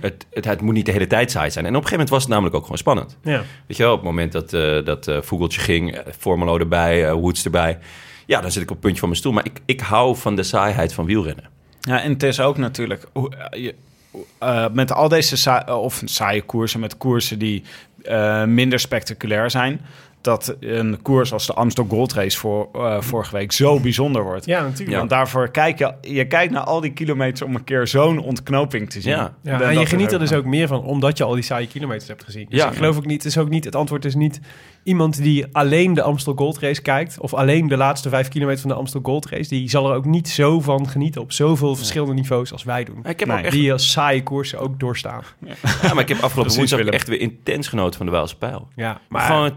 Het, het, het moet niet de hele tijd saai zijn. En op een gegeven moment was het namelijk ook gewoon spannend. Ja. Weet je wel, op het moment dat, eh dat eh, Vogeltje ging, eh, Formelo erbij, Woods erbij. Ja, dan zit ik op het puntje van mijn stoel. Maar ik, ik hou van de saaiheid van wielrennen. Ja, en het is ook natuurlijk... hoe- je- eh, met al deze of saaie koersen, met koersen die eh, minder spectaculair zijn dat een koers als de Amstel Gold Race voor, eh, vorige week zo bijzonder wordt. Ja, natuurlijk. Want daarvoor kijk je, je kijkt naar al die kilometers om een keer zo'n ontknoping te zien. Ja. en je geniet er dus ook meer van, omdat je al die saaie kilometers hebt gezien. Dus ja. ik geloof ook niet, is ook niet, het antwoord is niet iemand die alleen de Amstel Gold Race kijkt, of alleen de laatste vijf kilometer van de Amstel Gold Race, die zal er ook niet zo van genieten op zoveel verschillende niveaus als wij doen. Ik heb nee, echt... Die als saaie koersen ook doorstaan. Ja, maar ik heb afgelopen woensdag echt weer intens genoten van de Waalse Pijl. Ja, maar... Gewoon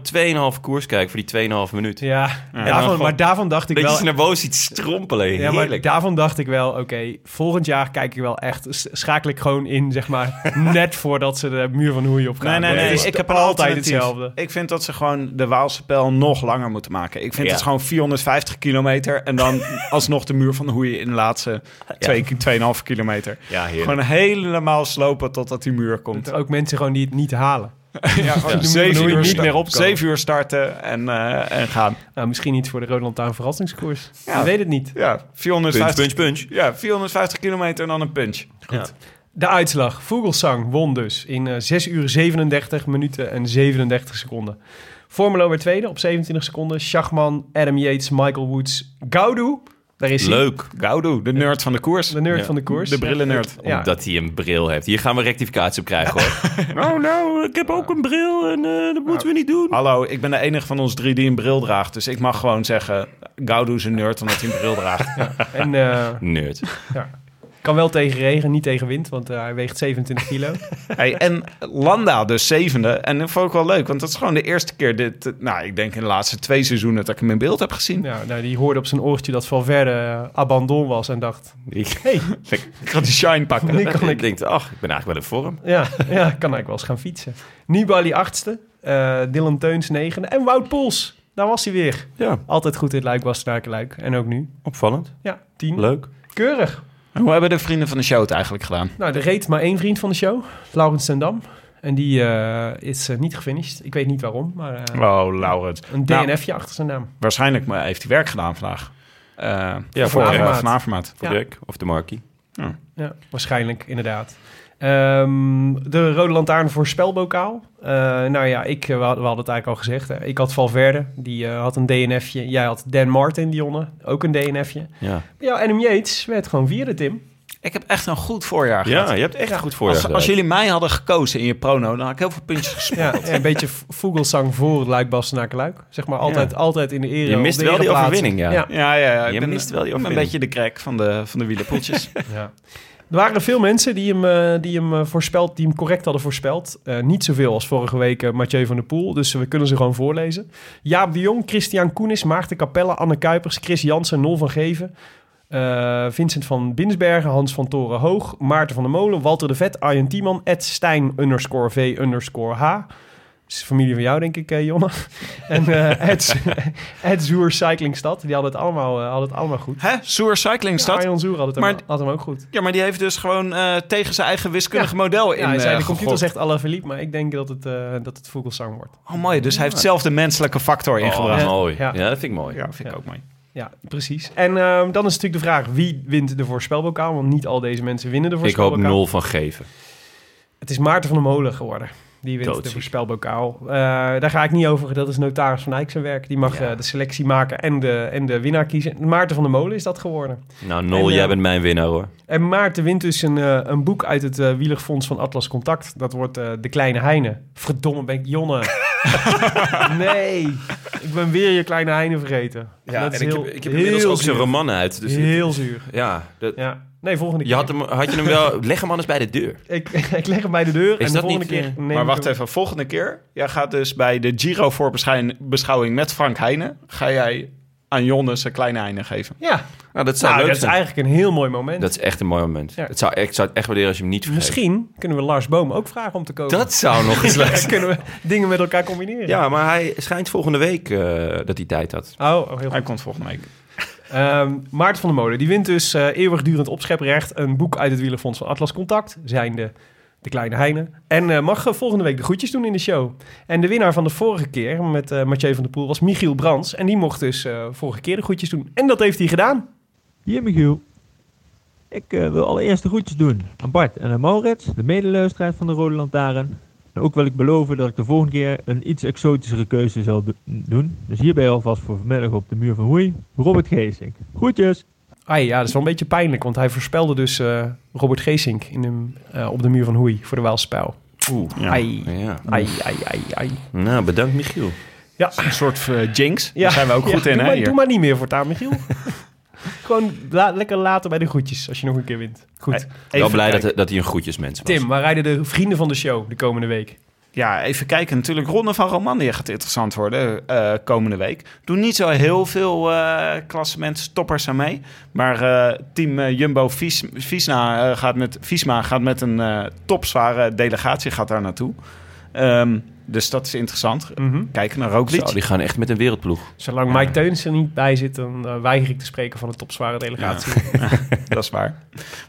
2,5 koers kijken voor die 2,5 minuten. Ja, ja. Maar daarvan dacht ik wel... naar boven iets strompelen, heerlijk. Ja, maar daarvan dacht ik wel, oké, volgend jaar kijk ik wel echt... schakel ik gewoon in, zeg maar, net voordat ze de muur van Hoei op gaan. Nee, nee, dus nee, ik heb altijd hetzelfde. Ik vind dat ze gewoon de Waalse pijl nog langer moeten maken. Ik vind het gewoon 450 kilometer en dan alsnog de muur van Hoei in de laatste 2,5 ja. kilometer. Ja, heerlijk. Gewoon helemaal slopen totdat die muur komt. ook mensen gewoon die het niet halen ja, gewoon Ja. zeven, uur niet meer opkomen. zeven uur starten en, eh, en gaan. Nou, misschien iets voor de Rode Lantaarn verrassingskoers. Ja. Je weet het niet. Ja, Punch, 450, punch, punch. Ja, 450 kilometer en dan een punch. Ja. De uitslag. Vogelsang won dus in eh 6 uur 37 minuten en 37 seconden. Formelo werd tweede op 27 seconden. Schachman, Adam Yates, Michael Woods, Gaudu. Daar is hij. Leuk. Gaudu, de nerd van de koers. De nerd Ja. van de koers. De brillennerd. Ja. Omdat hij een bril heeft. Hier gaan we rectificatie op krijgen hoor. oh nou, ik heb ook een bril en eh, dat moeten we niet doen. Hallo, ik ben de enige van ons drie die een bril draagt. Dus ik mag gewoon zeggen, Gaudu is een nerd omdat hij een bril draagt. En eh, Nerd. Kan wel tegen regen, niet tegen wind, want eh, hij weegt 27 kilo. Hey, en Landa dus zevende. En dat vond ik wel leuk, want dat is gewoon de eerste keer dit... Nou, ik denk in de laatste twee seizoenen dat ik hem in beeld heb gezien. ja, nou, die hoorde op zijn oortje dat Valverde eh, abandon was en dacht... Ik, hey, Ik ga die shine pakken. kan ik denk, ach, ik ben eigenlijk wel in vorm. Ja, ja, kan eigenlijk wel eens gaan fietsen. Nibali achtste, eh Dylan Teuns negende en Wout Poels. Daar was hij weer. Ja, Altijd goed in het Luik, Bastenaken, Luik. En ook nu. opvallend. Ja, tien. Leuk. Keurig. En hoe hebben de vrienden van de show het eigenlijk gedaan? Nou, er reed maar één vriend van de show, Laurens ten Dam. En die eh, is eh, niet gefinished. Ik weet niet waarom, maar eh, Oh, Laurens. een Nou, DNFje achter zijn naam. waarschijnlijk maar heeft hij werk gedaan vandaag. Eh Ja, voor voor uh, Avermaat. Voor Ja. Dirk of de Markie. Ja, waarschijnlijk, inderdaad. Ehm, de Rode Lantaarn voor spelbokaal. Eh, nou ja, ik, eh, we hadden we hadden het eigenlijk al gezegd. Hè. Ik had Valverde, die eh, had een DNFje. Jij had Dan Martin, Dionne, ook een DNFje. Ja. Ja, Adam Yates werd gewoon vierde, Tim. Ik heb echt een goed voorjaar gehad. ja, je hebt echt Ja. goed voorjaar Als, als jullie mij hadden gekozen in je prono, dan had ik heel veel puntjes gespeeld. Ja, een beetje Vogelsang voor het Luik Bastenaken Luik. Zeg maar altijd, Ja. altijd in de ere. Je mist wel die overwinning, ja. ja. Ja, ja, ja. Ik Je ben mist wel die een overwinning. beetje de crack van de, van de wielerpoeltjes. Ja. Er waren veel mensen die hem, eh, die hem, eh, voorspeld, die hem correct hadden voorspeld. Eh, niet zoveel als vorige week Mathieu van der Poel. Dus we kunnen ze gewoon voorlezen. Jaap de Jong, Christian Koenis, Maarten Capelle, Anne Kuipers, Chris Jansen, Nol van Geven. Vincent van Binsbergen, Hans van Toren Hoog, Maarten van der Molen, Walter de Vet, Arjen Tiemann, Ed Stijn underscore V underscore H. Is familie van jou, denk ik, eh, Jonne. en eh Ed, Ed Zoer Cyclingstad. Die hadden het allemaal, eh, hadden het allemaal goed. Hè? Soer Cycling Ja, stad? Arjan Zoer had het, Maar- hem, had hem ook goed. Ja, maar die heeft dus gewoon eh, tegen zijn eigen wiskundige model in Ja, hij zei, de computer zegt alle verliep, maar ik denk dat het, eh dat het Vogelsang wordt. Oh, mooi. Dus hij heeft zelf de menselijke factor ingebracht. Oh, mooi. Ja. Ja. dat vind ik mooi. Ja, vind ik ook mooi. Ja, precies. En ehm, dan is natuurlijk de vraag, wie wint de voorspelbokaal? Want niet al deze mensen winnen de Ik hoop voorspelbokaal. nul van geven. Het is Maarten van der Molen geworden. Die wint de voorspelbokaal. Eh, daar ga ik niet over. Dat is notaris van Eyck zijn werk. Die mag Ja. eh, de selectie maken en de, en de winnaar kiezen. Maarten van der Molen is dat geworden. Nou, Nol, En, jij eh, bent mijn winnaar hoor. En Maarten wint dus een, eh, een boek uit het eh wielerfonds van Atlas Contact. Dat wordt eh, De Kleine Heine. Verdomme, ben ik Jonne. nee, ik ben weer je Kleine Heine vergeten. Dat is en heel, ik heb, ik heb heel inmiddels ook zijn roman uit. Dus heel zuur. ja, dat, Ja, nee, volgende je keer. had, hem, had je hem wel... Leg hem anders bij de deur. Ik, ik leg hem bij de deur en de dat volgende niet, keer... eh, neem maar wacht hem- even, volgende keer. Jij gaat dus bij de Giro voorbeschouwing met Frank Heijnen. Ga jij aan Jonne zijn kleine Heine geven. Ja, Nou, dat zou nou, leuk dat is eigenlijk een heel mooi moment. Dat is echt een mooi moment. Ja. Het zou, ik zou het echt waarderen als je hem niet vergeet. Misschien kunnen we Lars Boom ook vragen om te komen. Dat zou nog eens leuk Dan zijn. kunnen we dingen met elkaar combineren. Ja, maar hij schijnt volgende week eh, dat hij tijd had. Oh, oh, heel goed. Hij komt volgende week. Ehm, Maarten van der Molen, die wint dus eh, eeuwigdurend opscheprecht. Een boek uit het wielerfonds van Atlas Contact, zijn de, de kleine Heine. En eh, mag volgende week de groetjes doen in de show. En de winnaar van de vorige keer met eh Mathieu van der Poel was Michiel Brands. En die mocht dus eh, vorige keer de groetjes doen. En dat heeft hij gedaan. Hier Michiel. Ik eh, wil allereerst de groetjes doen aan Bart en aan Maurits, de medeluisteraars van de Rode Lantaarn. En ook wil ik beloven dat ik de volgende keer een iets exotischere keuze zal do- doen. Dus hierbij alvast voor vanmiddag op de muur van Hoei, Robert Geesink. Groetjes! Ai, ja, dat is wel een beetje pijnlijk, want hij voorspelde dus eh, Robert Geesink in de, eh, op de muur van Hoei voor de Waalspijl. Oeh. Ja. Ai, Ja. ai, ai, ai, ai. Nou, bedankt Michiel. Ja, Een soort jinx. ja. Daar zijn we ook Ja, goed in, doe hè? Maar, hier. doe maar niet meer voortaan, Michiel. Gewoon la- lekker later bij de groetjes, als je nog een keer wint. Goed. Hey, Wel Even blij dat, dat hij een groetjesmens was. Tim, waar rijden de vrienden van de show de komende week? Ja, even kijken. Natuurlijk, Ronde van Romandie gaat interessant worden eh, komende week. Doen niet zo heel veel eh klassementstoppers aan mee. Maar eh, team Jumbo eh, gaat met, gaat met een eh, topzware delegatie gaat daar naartoe. Ehm, dus dat is interessant. Mhm. Kijken naar Roglic. Zo, die gaan echt met een wereldploeg. Zolang Mike Teuns er niet bij zit, dan eh, weiger ik te spreken van een topzware delegatie. Dat is waar.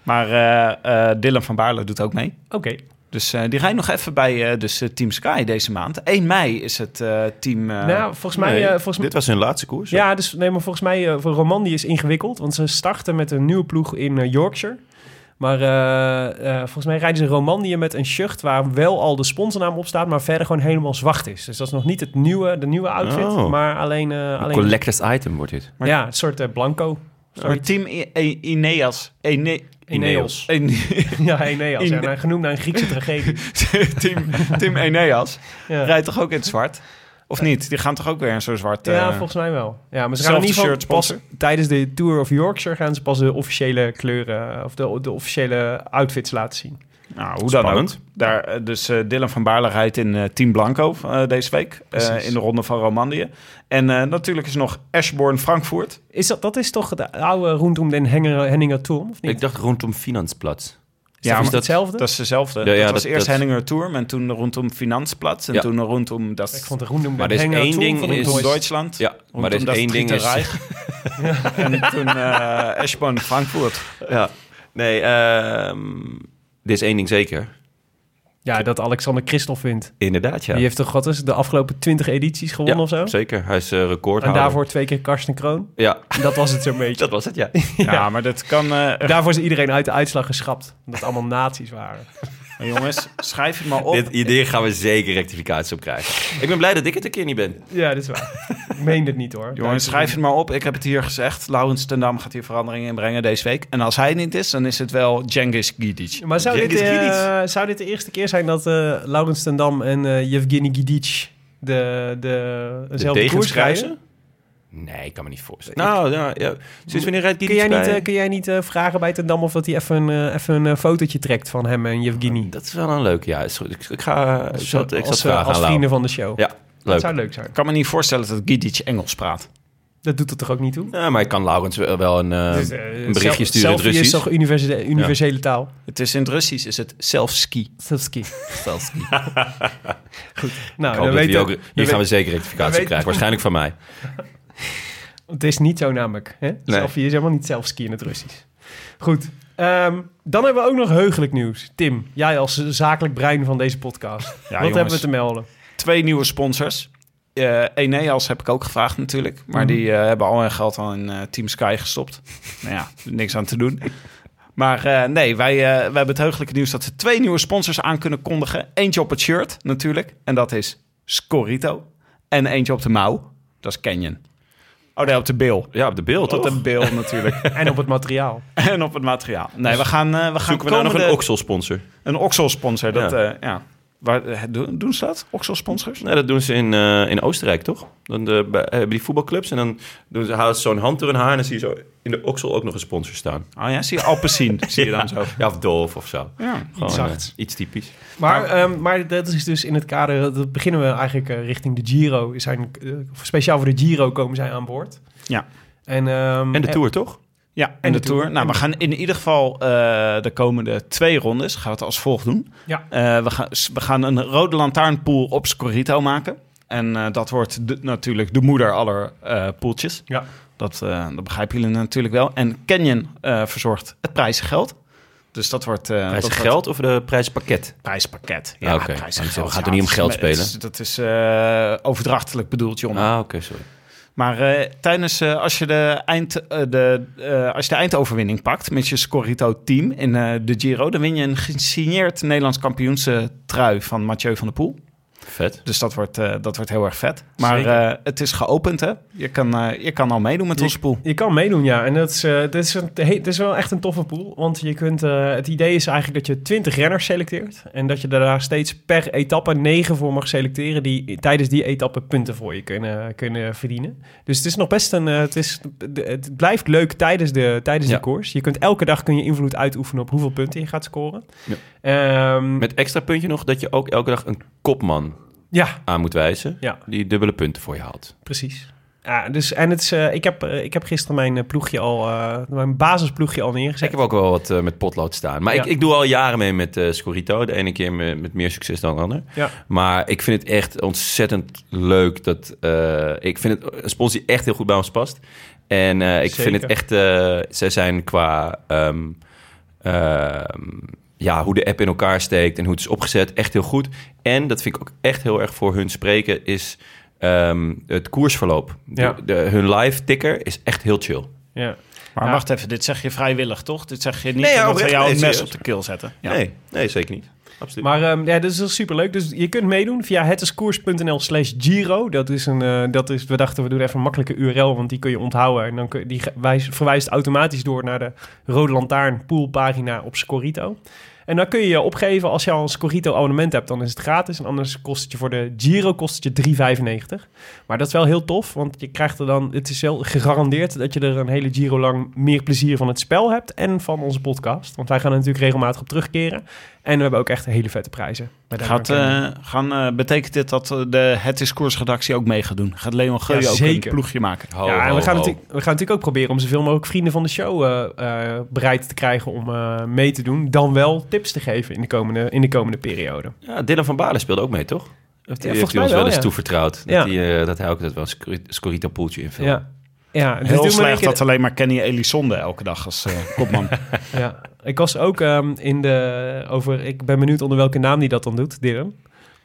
Maar eh, eh, Dylan van Baarle doet ook mee. Oké. Dus eh, die rijdt nog even bij eh, dus, Team Sky deze maand. 1 mei is het eh, team... eh, nou, volgens mij... Nee, volgens mij Dit was hun laatste koers. ja, dus, nee, maar volgens mij voor Romandie is ingewikkeld. Want ze starten met een nieuwe ploeg in Yorkshire. Maar eh, eh, volgens mij rijden ze Romandie met een shirt waar wel al de sponsornaam op staat, maar verder gewoon helemaal zwart is. Dus dat is nog niet het nieuwe, de nieuwe outfit, Oh. maar alleen... eh, Een alleen collectors item wordt dit. ja, een soort eh, blanco. maar team I- I- Ineas. Ine- Ineos. Ine- Ja, Eneas. Ja, Ine- genoemd naar een Griekse tragedie. team, team Eneas Ja. rijdt toch ook in het zwart? Of niet? Die gaan toch ook weer in zo'n zwart... Ja, volgens mij wel. Ja, maar ze gaan in ieder geval pas tijdens de Tour of Yorkshire gaan ze pas de officiële kleuren eh, of de, de officiële outfits laten zien. Nou, hoe dan Spannend. ook. Daar, eh, dus eh, Dylan van Baarle rijdt in eh, Team Blanco eh, deze week. eh, in de ronde van Romandie. En eh, natuurlijk is er nog Ashbourne Frankfurt. Is dat, dat is toch de oude rondom den Henger- Henninger Turm, of niet? Ik dacht rondom Finansplatz. Ja, is maar dat hetzelfde? Dat is dezelfde. Ja, ja, dat was eerst dat- Henninger Tour, en toen rondom Finansplatz. En Ja. toen rondom dat ik vond de rondom Maar er is Henninger één Turm ding vond ik is- Duitsland. Ja, maar er is rondom één ding is... En toen eh Ashbourne Frankfurt. Ja. Nee, ehm er is één ding zeker. Ja, dat Alexander Christophe wint. Inderdaad, ja. Die heeft toch wat is de afgelopen 20 edities gewonnen ja, of zo? zeker. Hij is uh, En recordhouder. daarvoor twee keer Karsten Kroon. Ja, Dat was het zo'n beetje. dat was het, ja. Ja, maar dat kan... eh, Daarvoor is iedereen uit de uitslag geschrapt. Omdat het allemaal nazi's waren. Jongens, schrijf het maar op. Dit idee gaan we zeker rectificaties op krijgen. Ik ben blij dat ik het een keer niet ben. Ja, dat is waar. ik meen het niet hoor. Jongens, schrijf het maar op. Ik heb het hier gezegd. Laurens ten Dam gaat hier veranderingen in brengen deze week. En als hij niet is, dan is het wel Cengiz Gidic. Maar zou dit, eh, zou dit de eerste keer zijn dat eh Laurens ten Dam en eh Yevgeny Gidic de, de, dezelfde degens koers rijden? Nee, ik kan me niet voorstellen. Nou, ja, ja. Sinds wanneer rijdt Kun jij niet, bij? eh, kun jij niet eh, vragen bij ten Dam of dat hij even, een, eh, even een fotootje trekt van hem en Yevgeny? Dat is wel een leuk, ja. Is goed. Ik, ik ga... Ik zal, ik als, vragen als vrienden van de show. Ja, Dat leuk. zou leuk zijn. Ik kan me niet voorstellen dat Gidic Engels praat. Dat doet het toch ook niet toe? Ja, maar ik kan Laurens wel, wel een, eh, Dus, een berichtje sturen in het selfie is Russisch. toch universele, universele taal? Het is in het Russisch is het self-ski. Selfski. Self-ski. Goed. Nou, dan dat we weten ook, dan gaan we zeker rectificatie krijgen. Waarschijnlijk van mij. Het is niet zo namelijk. Hè? Selfie is helemaal niet selfski in het Russisch. Goed. ehm, dan hebben we ook nog heugelijk nieuws. Tim, jij als zakelijk brein van deze podcast. Wat jongens. hebben we te melden? Twee nieuwe sponsors. Eh Eneas heb ik ook gevraagd natuurlijk. Maar die eh, hebben al hun geld al in eh, Team Sky gestopt. nou ja, niks aan te doen. Maar nee, wij, eh, wij hebben het heugelijke nieuws dat ze twee nieuwe sponsors aan kunnen kondigen. Eentje op het shirt natuurlijk. En dat is Scorito. En eentje op de mouw. Dat is Canyon. Oh nee, op de bil. Ja, op de beeld, Op toch? de bil natuurlijk. En op het materiaal. en op het materiaal. Nee, we gaan, eh we gaan Zoeken we nou nog een Oxel-sponsor? Een Oxel-sponsor. Dat, Ja. ja. Waar, eh, doen, ze dat? Oxel-sponsors? Nee, dat doen ze in, eh, in Oostenrijk, toch? Dan de, bij, hebben die voetbalclubs en dan doen ze, halen ze zo'n hand door hun haar... en dan zie je zo in de Oxel ook nog een sponsor staan. Oh ja, zie je Alpecin. zie je dan zo. Ja, of Dolf of zo. Ja. Gewoon, zachts. eh, iets typisch. Maar, ehm, maar dat is dus in het kader... Dat beginnen we eigenlijk eh, richting de Giro. Zijn, eh, speciaal voor de Giro komen zij aan boord. Ja. En, ehm, En de Tour, toch? Ja, en de, Tour. Nou, we gaan in ieder geval eh, de komende twee rondes gaan we het als volgt doen. Ja. Eh, we, gaan, we gaan een rode lantaarnpool op Scorito maken. En eh, dat wordt de- natuurlijk de moeder aller eh poeltjes. Ja. Dat, eh, dat begrijpen jullie natuurlijk wel. En Canyon eh, verzorgt het prijzengeld. Dus dat wordt... eh Prijs dat geld of de prijspakket? Prijspakket. Ah, oké. prijzengeld. Het gaat er niet om geld dat is- spelen. Dat is eh, overdrachtelijk bedoeld, jongen. Ah, oké, sorry. Maar eh, tijdens, eh, als, je de eind, eh, de, als je de eindoverwinning pakt met je Scorito-team in eh, de Giro... dan win je een gesigneerd Nederlands kampioenstrui van Mathieu van der Poel. Vet. Dus dat wordt, eh, dat wordt heel erg vet. Maar eh, het is geopend, hè? Je kan, eh, je kan al meedoen met onze pool. Je kan meedoen, ja. En dat is, eh, dat is, een, is wel echt een toffe pool. Want je kunt, eh, het idee is eigenlijk dat je 20 renners selecteert. En dat je daar steeds per etappe 9 voor mag selecteren... die tijdens die etappe punten voor je kunnen, kunnen verdienen. Dus het is nog best een... het, is, het blijft leuk tijdens de, tijdens Ja. de koers. Je kunt elke dag kun je invloed uitoefenen op hoeveel punten je gaat scoren. Ja. Ehm, Met extra puntje nog dat je ook elke dag een kopman ja, aan moet wijzen... Ja. die dubbele punten voor je haalt. precies. Ja, dus, en het is, eh, ik, heb, eh, ik heb gisteren mijn eh, ploegje al, mijn basisploegje al neergezet. Ik heb ook wel wat met potlood staan. Maar Ja. ik, ik doe al jaren mee met Scorito. De ene keer met, met meer succes dan de ander. Ja. Maar ik vind het echt ontzettend leuk dat... ik vind het een sponsor die echt heel goed bij ons past. En ik Zeker. vind het echt... zij zijn qua... ehm, ehm, ja, hoe de app in elkaar steekt en hoe het is opgezet. Echt heel goed. En dat vind ik ook echt heel erg voor hun spreken, is ehm, het koersverloop. De- Ja. de, hun live ticker is echt heel chill. Ja. Maar Ja. wacht even, dit zeg je vrijwillig, toch? Dit zeg je niet Nee, omdat we jou een mes op de keel zetten. Ja. Nee, nee, zeker niet. Absoluut. Maar ehm, ja, dat is wel superleuk. Dus je kunt meedoen via hetiskoers.nl slash Giro. Dat is een, eh, dat is, we dachten we doen even een makkelijke URL, want die kun je onthouden. En dan kun, die wijs, verwijst automatisch door naar de Rode Lantaarn poolpagina op Scorito. En dan kun je je opgeven als je al een Scorito abonnement hebt, dan is het gratis. En anders kost het je voor de Giro kost het je 3,95. Maar dat is wel heel tof, want je krijgt er dan, het is wel gegarandeerd dat je er een hele Giro lang meer plezier van het spel hebt en van onze podcast. Want wij gaan er natuurlijk regelmatig op terugkeren. En we hebben ook echt hele vette prijzen. Gaat, eh, gaan, eh, betekent dit dat eh, de Het is Koersredactie ook mee gaat doen? Gaat Leon Geuyen Ja, ook een ploegje maken? Ho, ja, en ho, we gaan, ho. we gaan natuurlijk ook proberen om zoveel mogelijk vrienden van de show eh, eh, bereid te krijgen om eh, mee te doen. Dan wel tips te geven in de komende, in de komende periode. Ja, Dylan van Balen speelde ook mee, toch? Of volgens heeft hij mij ons wel wel, eens ja. toevertrouwd. Dat, Ja. hij, eh, dat hij ook dat wel een Scor- Scorito poeltje invult. Ja, ja dus Heel slecht dat alleen maar Kenny Elisonde elke dag als eh, kopman. Ja, ik was ook ehm, in de over. Ik ben benieuwd onder welke naam die dat dan doet, Dylan.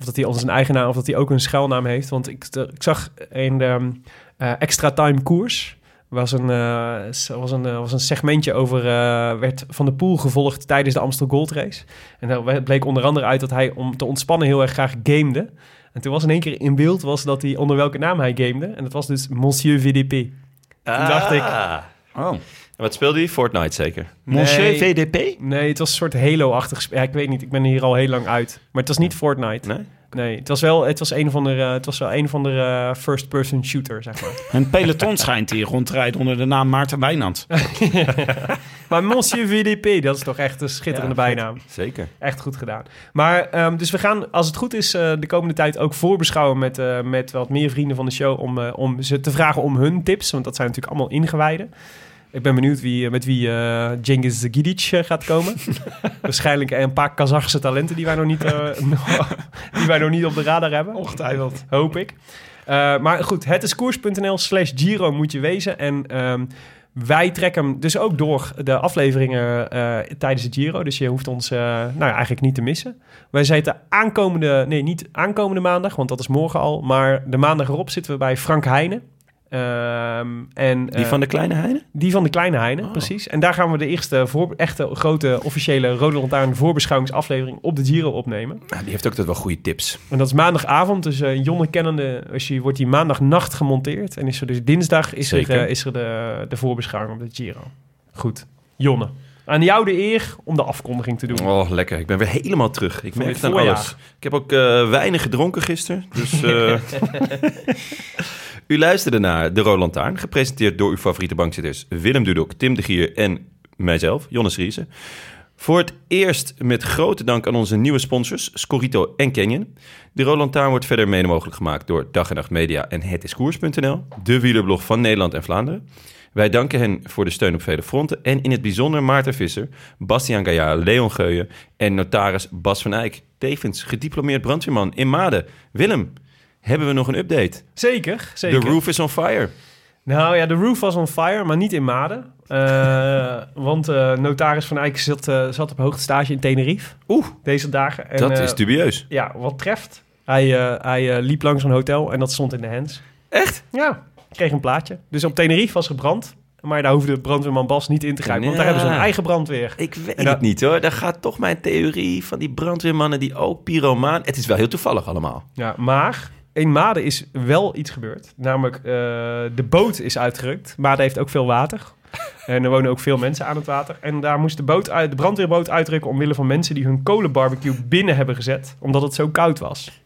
Of dat hij onder zijn eigen naam of dat hij ook een schuilnaam heeft. Want ik, ik zag in de eh, extra time koers was een, eh, was een, eh, was een segmentje over eh, werd van de Poel gevolgd tijdens de Amstel Gold Race. En daar bleek onder andere uit dat hij om te ontspannen heel erg graag gamede. En toen was in één keer in beeld was dat hij onder welke naam hij gamede. En dat was dus Monsieur VDP. Toen dacht ik, Oh. En wat speelde hij? Fortnite zeker. Monsieur Nee. VDP? Nee, het was een soort Halo-achtig spel. Ja, ik weet niet, ik ben hier al heel lang uit. Maar het was niet Fortnite. Nee? Nee, het was wel, het was een van de, eh, het was wel een van de eh, first-person shooter, zeg maar. Een peloton schijnt hier rond te rijden onder de naam Maarten Wijnand. maar Monsieur VDP, dat is toch echt een schitterende Ja, bijnaam. Zeker. Echt goed gedaan. Maar ehm, dus we gaan, als het goed is, eh, de komende tijd ook voorbeschouwen met, eh, met wat meer vrienden van de show om, om ze te vragen om hun tips. Want dat zijn natuurlijk allemaal ingewijden. Ik ben benieuwd wie, eh, met wie Cengiz Gidic eh, gaat komen. Waarschijnlijk een paar Kazachse talenten die wij nog niet, die wij nog niet op de radar hebben. Ongetwijfeld. Hoop ik. Maar goed, het is koers.nl slash Giro moet je wezen. En ehm, wij trekken hem dus ook door de afleveringen tijdens de Giro. Dus je hoeft ons nou ja, eigenlijk niet te missen. Wij zitten aankomende, nee niet aankomende maandag, want dat is morgen al. Maar de maandag erop zitten we bij Frank Heijnen. Ehm, en, Die eh, van de kleine Heine? die van de Kleine Heine, Oh. precies. En daar gaan we de eerste voor, echte grote officiële Rode Lantaarn voorbeschouwingsaflevering op de Giro opnemen. Nou, die heeft ook altijd wel goede tips. En dat is maandagavond, dus eh Jonne kennende, als je, wordt die maandagnacht gemonteerd. En is er dus dinsdag is er, eh, is er de, de voorbeschouwing op de Giro. Goed, Jonne. Aan jou de eer om de afkondiging te doen. Oh, lekker. Ik ben weer helemaal terug. Ik merk het aan alles. Ik heb ook eh, weinig gedronken gisteren. Dus, eh, u luisterde naar De Rode Lantaarn, gepresenteerd door uw favoriete bankzitters Willem Dudok, Tim de Gier en mijzelf, Jonnes Riese. Voor het eerst met grote dank aan onze nieuwe sponsors, Scorito en Canyon. De Rode Lantaarn wordt verder mede mogelijk gemaakt door Dag en Nacht Media en hetiskoers.nl, de wielerblog van Nederland en Vlaanderen. Wij danken hen voor de steun op vele fronten en in het bijzonder Maarten Visser, Bastiaan Gaillard, Leon Geuyen en notaris Bas van Eyck. Tevens gediplomeerd brandweerman in Maden. Willem, hebben we nog een update? Zeker, zeker. The roof is on fire. Nou ja, de roof was on fire, maar niet in Maden. Eh, want eh, notaris Van Eyck zat, eh, zat op hoogte stage in Tenerife. Oeh, Deze dagen. En, dat is dubieus. Ja, wat treft. Hij, hij liep langs een hotel en dat stond in de hands. Echt? Ja, kreeg een plaatje. Dus op Tenerife was gebrand. Maar daar hoefde brandweerman Bas niet in te grijpen. Want daar hebben ze een eigen brandweer. Ik weet dat- het niet hoor. Daar gaat toch mijn theorie van die brandweermannen die ook pyromaan. Het is wel heel toevallig allemaal. Ja, maar in Maden is wel iets gebeurd. Namelijk, eh, de boot is uitgerukt. Maden heeft ook veel water. En er wonen ook veel mensen aan het water. En daar moest de, boot uit, de brandweerboot uitrukken... omwille van mensen die hun kolenbarbecue binnen hebben gezet. Omdat het zo koud was.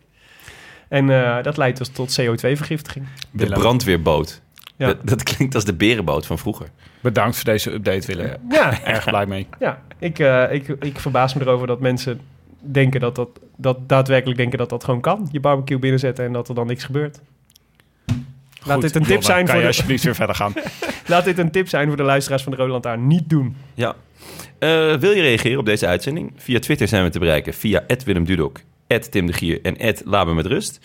En eh, dat leidt dus tot CO2-vergiftiging. De brandweerboot. Ja. Dat, dat klinkt als de berenboot van vroeger. Bedankt voor deze update, Willem. Ja, Erg blij mee. ja. Ik, eh, ik, ik verbaas me erover dat mensen denken dat dat, dat daadwerkelijk denken dat dat gewoon kan. Je barbecue binnenzetten en dat er dan niks gebeurt. Laat dit een tip zijn Kan voor je de, alsjeblieft weer verder gaan? Laat dit een tip zijn voor de luisteraars van de Rode Lantaarn. Niet doen. Ja. Eh, wil je reageren op deze uitzending? Via Twitter zijn we te bereiken. Via Willem Dudok, Tim de Gier en Laben met Rust.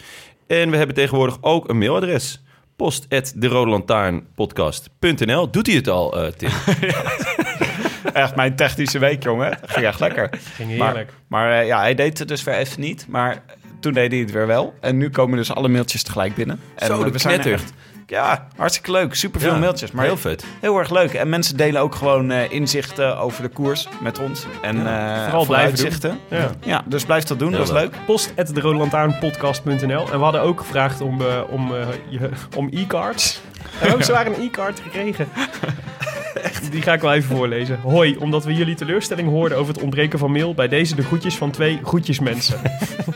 En we hebben tegenwoordig ook een mailadres. Post at de. Doet hij het al, eh, Tim? echt mijn technische week, jongen. Dat ging echt lekker. Ging heerlijk. maar eh, ja, hij deed het dus weer even niet. Maar toen deed hij het weer wel. En nu komen dus alle mailtjes tegelijk binnen. En Zo, eh, de we zijn echt... Ja, hartstikke leuk. Superveel Ja, mailtjes. Maar heel vet. Heel erg leuk. En mensen delen ook gewoon eh, inzichten over de koers met ons. En eh Vooral blijven. Ja. Ja, dus blijf dat doen. Heel dat is leuk. leuk. Post at de En we hadden ook gevraagd om, eh, om, eh, je- om e-cards. En ook zwaar een e-card gekregen. Die ga ik wel even voorlezen. Hoi, omdat we jullie teleurstelling hoorden over het ontbreken van mail... bij deze de groetjes van twee groetjesmensen.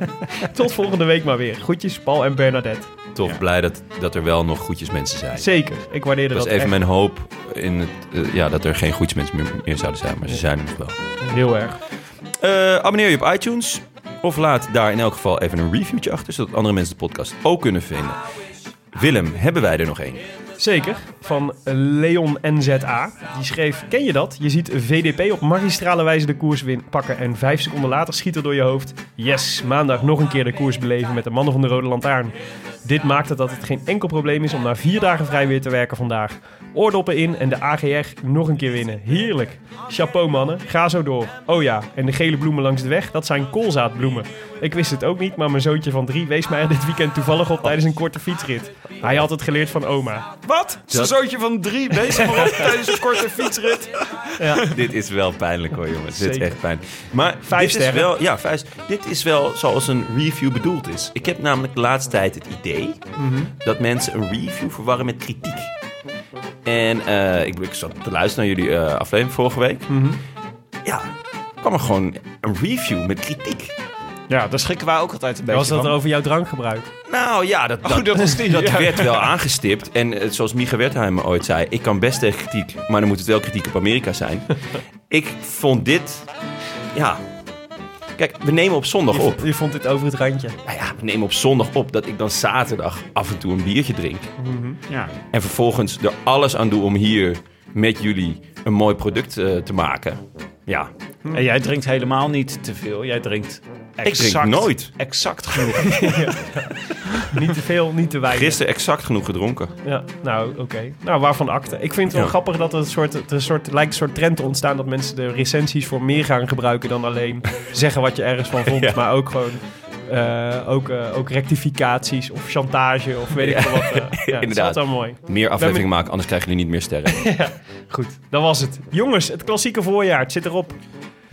Tot volgende week maar weer. Groetjes, Paul en Bernadette. Toch blij dat, dat er wel nog goedjes mensen zijn. Zeker, ik waardeerde Dat dat, is even echt mijn hoop in het, eh, ja, dat er geen goedjes mensen meer, meer zouden zijn. Maar ze zijn er nog wel. heel erg. Eh, abonneer je op iTunes. Of laat daar in elk geval even een reviewtje achter. Zodat andere mensen de podcast ook kunnen vinden. Willem, hebben wij er nog één? Zeker, van Leon NZA. Die schreef, ken je dat? Je ziet VDP op magistrale wijze de koers win pakken en vijf seconden later schiet er door je hoofd. Yes, maandag nog een keer de koers beleven met de mannen van de Rode Lantaarn. Dit maakt dat het geen enkel probleem is om na vier dagen vrij weer te werken vandaag. Oordoppen in en de AGR nog een keer winnen. Heerlijk. Chapeau mannen, ga zo door. Oh ja, en de gele bloemen langs de weg, dat zijn koolzaadbloemen. Ik wist het ook niet, maar mijn zoontje van drie wees mij dit weekend toevallig op tijdens een korte fietsrit. Hij had het geleerd van oma. Wat? Zo'n zootje van drie bezig maar op tijdens een korte fietsrit. Dit is wel pijnlijk hoor, jongens. Dit is echt pijn. Maar Vijf dit is sterren. wel, ja, vijf. Dit is wel zoals een review bedoeld is. Ik heb namelijk de laatste tijd het idee Mhm. dat mensen een review verwarren met kritiek. En eh, ik, ik zat te luisteren naar jullie eh, aflevering vorige week. Mhm. Ja, kwam er gewoon een review met kritiek. Ja, daar schrikken wij ook altijd een beetje Was dat van. over jouw drankgebruik? Nou ja, dat, dat, dat was die, dat ja. werd wel aangestipt. En eh, zoals Micha Wertheim ooit zei, ik kan best tegen kritiek, maar dan moet het wel kritiek op Amerika zijn. ik vond dit, ja... Kijk, we nemen op zondag op. je vond dit over het randje. Nou ja, we nemen op zondag op dat ik dan zaterdag af en toe een biertje drink. Ja. En vervolgens er alles aan doe om hier met jullie een mooi product eh, te maken. Ja, En jij drinkt helemaal niet te veel. Jij drinkt drink exact, nooit. exact genoeg. Niet te veel, niet te weinig. gisteren exact genoeg gedronken. Ja, nou, oké. Nou, waarvan akte. Ik vind het wel Ja. grappig dat er een soort, er een soort, lijkt een soort trend te ontstaan... dat mensen de recensies voor meer gaan gebruiken dan alleen zeggen wat je ergens van vond. Ja. Maar ook gewoon... eh, ook, eh, ook rectificaties of chantage of weet ik veel wat. eh. ja, dat is Inderdaad. wel mooi. Meer afleveringen maken, anders krijgen jullie niet meer sterren. Goed, dat was het. Jongens, het klassieke voorjaar, het zit erop.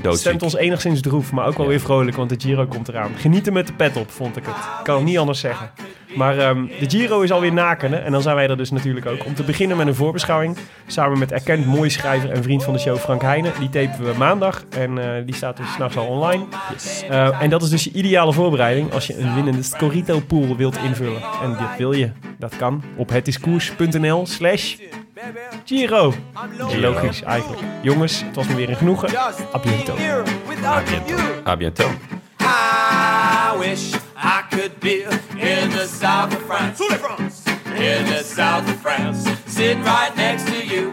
Doodziek. Stemt ons enigszins droef, maar ook wel weer vrolijk, want de Giro komt eraan. Genieten met de pet op, vond ik het. Kan het niet anders zeggen. Maar ehm, de Giro is alweer nakenen en dan zijn wij er dus natuurlijk ook. Om te beginnen met een voorbeschouwing. Samen met erkend mooi schrijver en vriend van de show Frank Heijnen. Die tapen we maandag en eh, die staat dus s'nachts al online. Eh, en dat is dus je ideale voorbereiding als je een winnende Scorito pool wilt invullen. En dit wil je. Dat kan op hetiskoers.nl slash Giro. Logisch eigenlijk. Jongens, het was me weer een genoegen. A. A bientôt. I wish I could be in the south of France. In the south of France, sitting right next to you.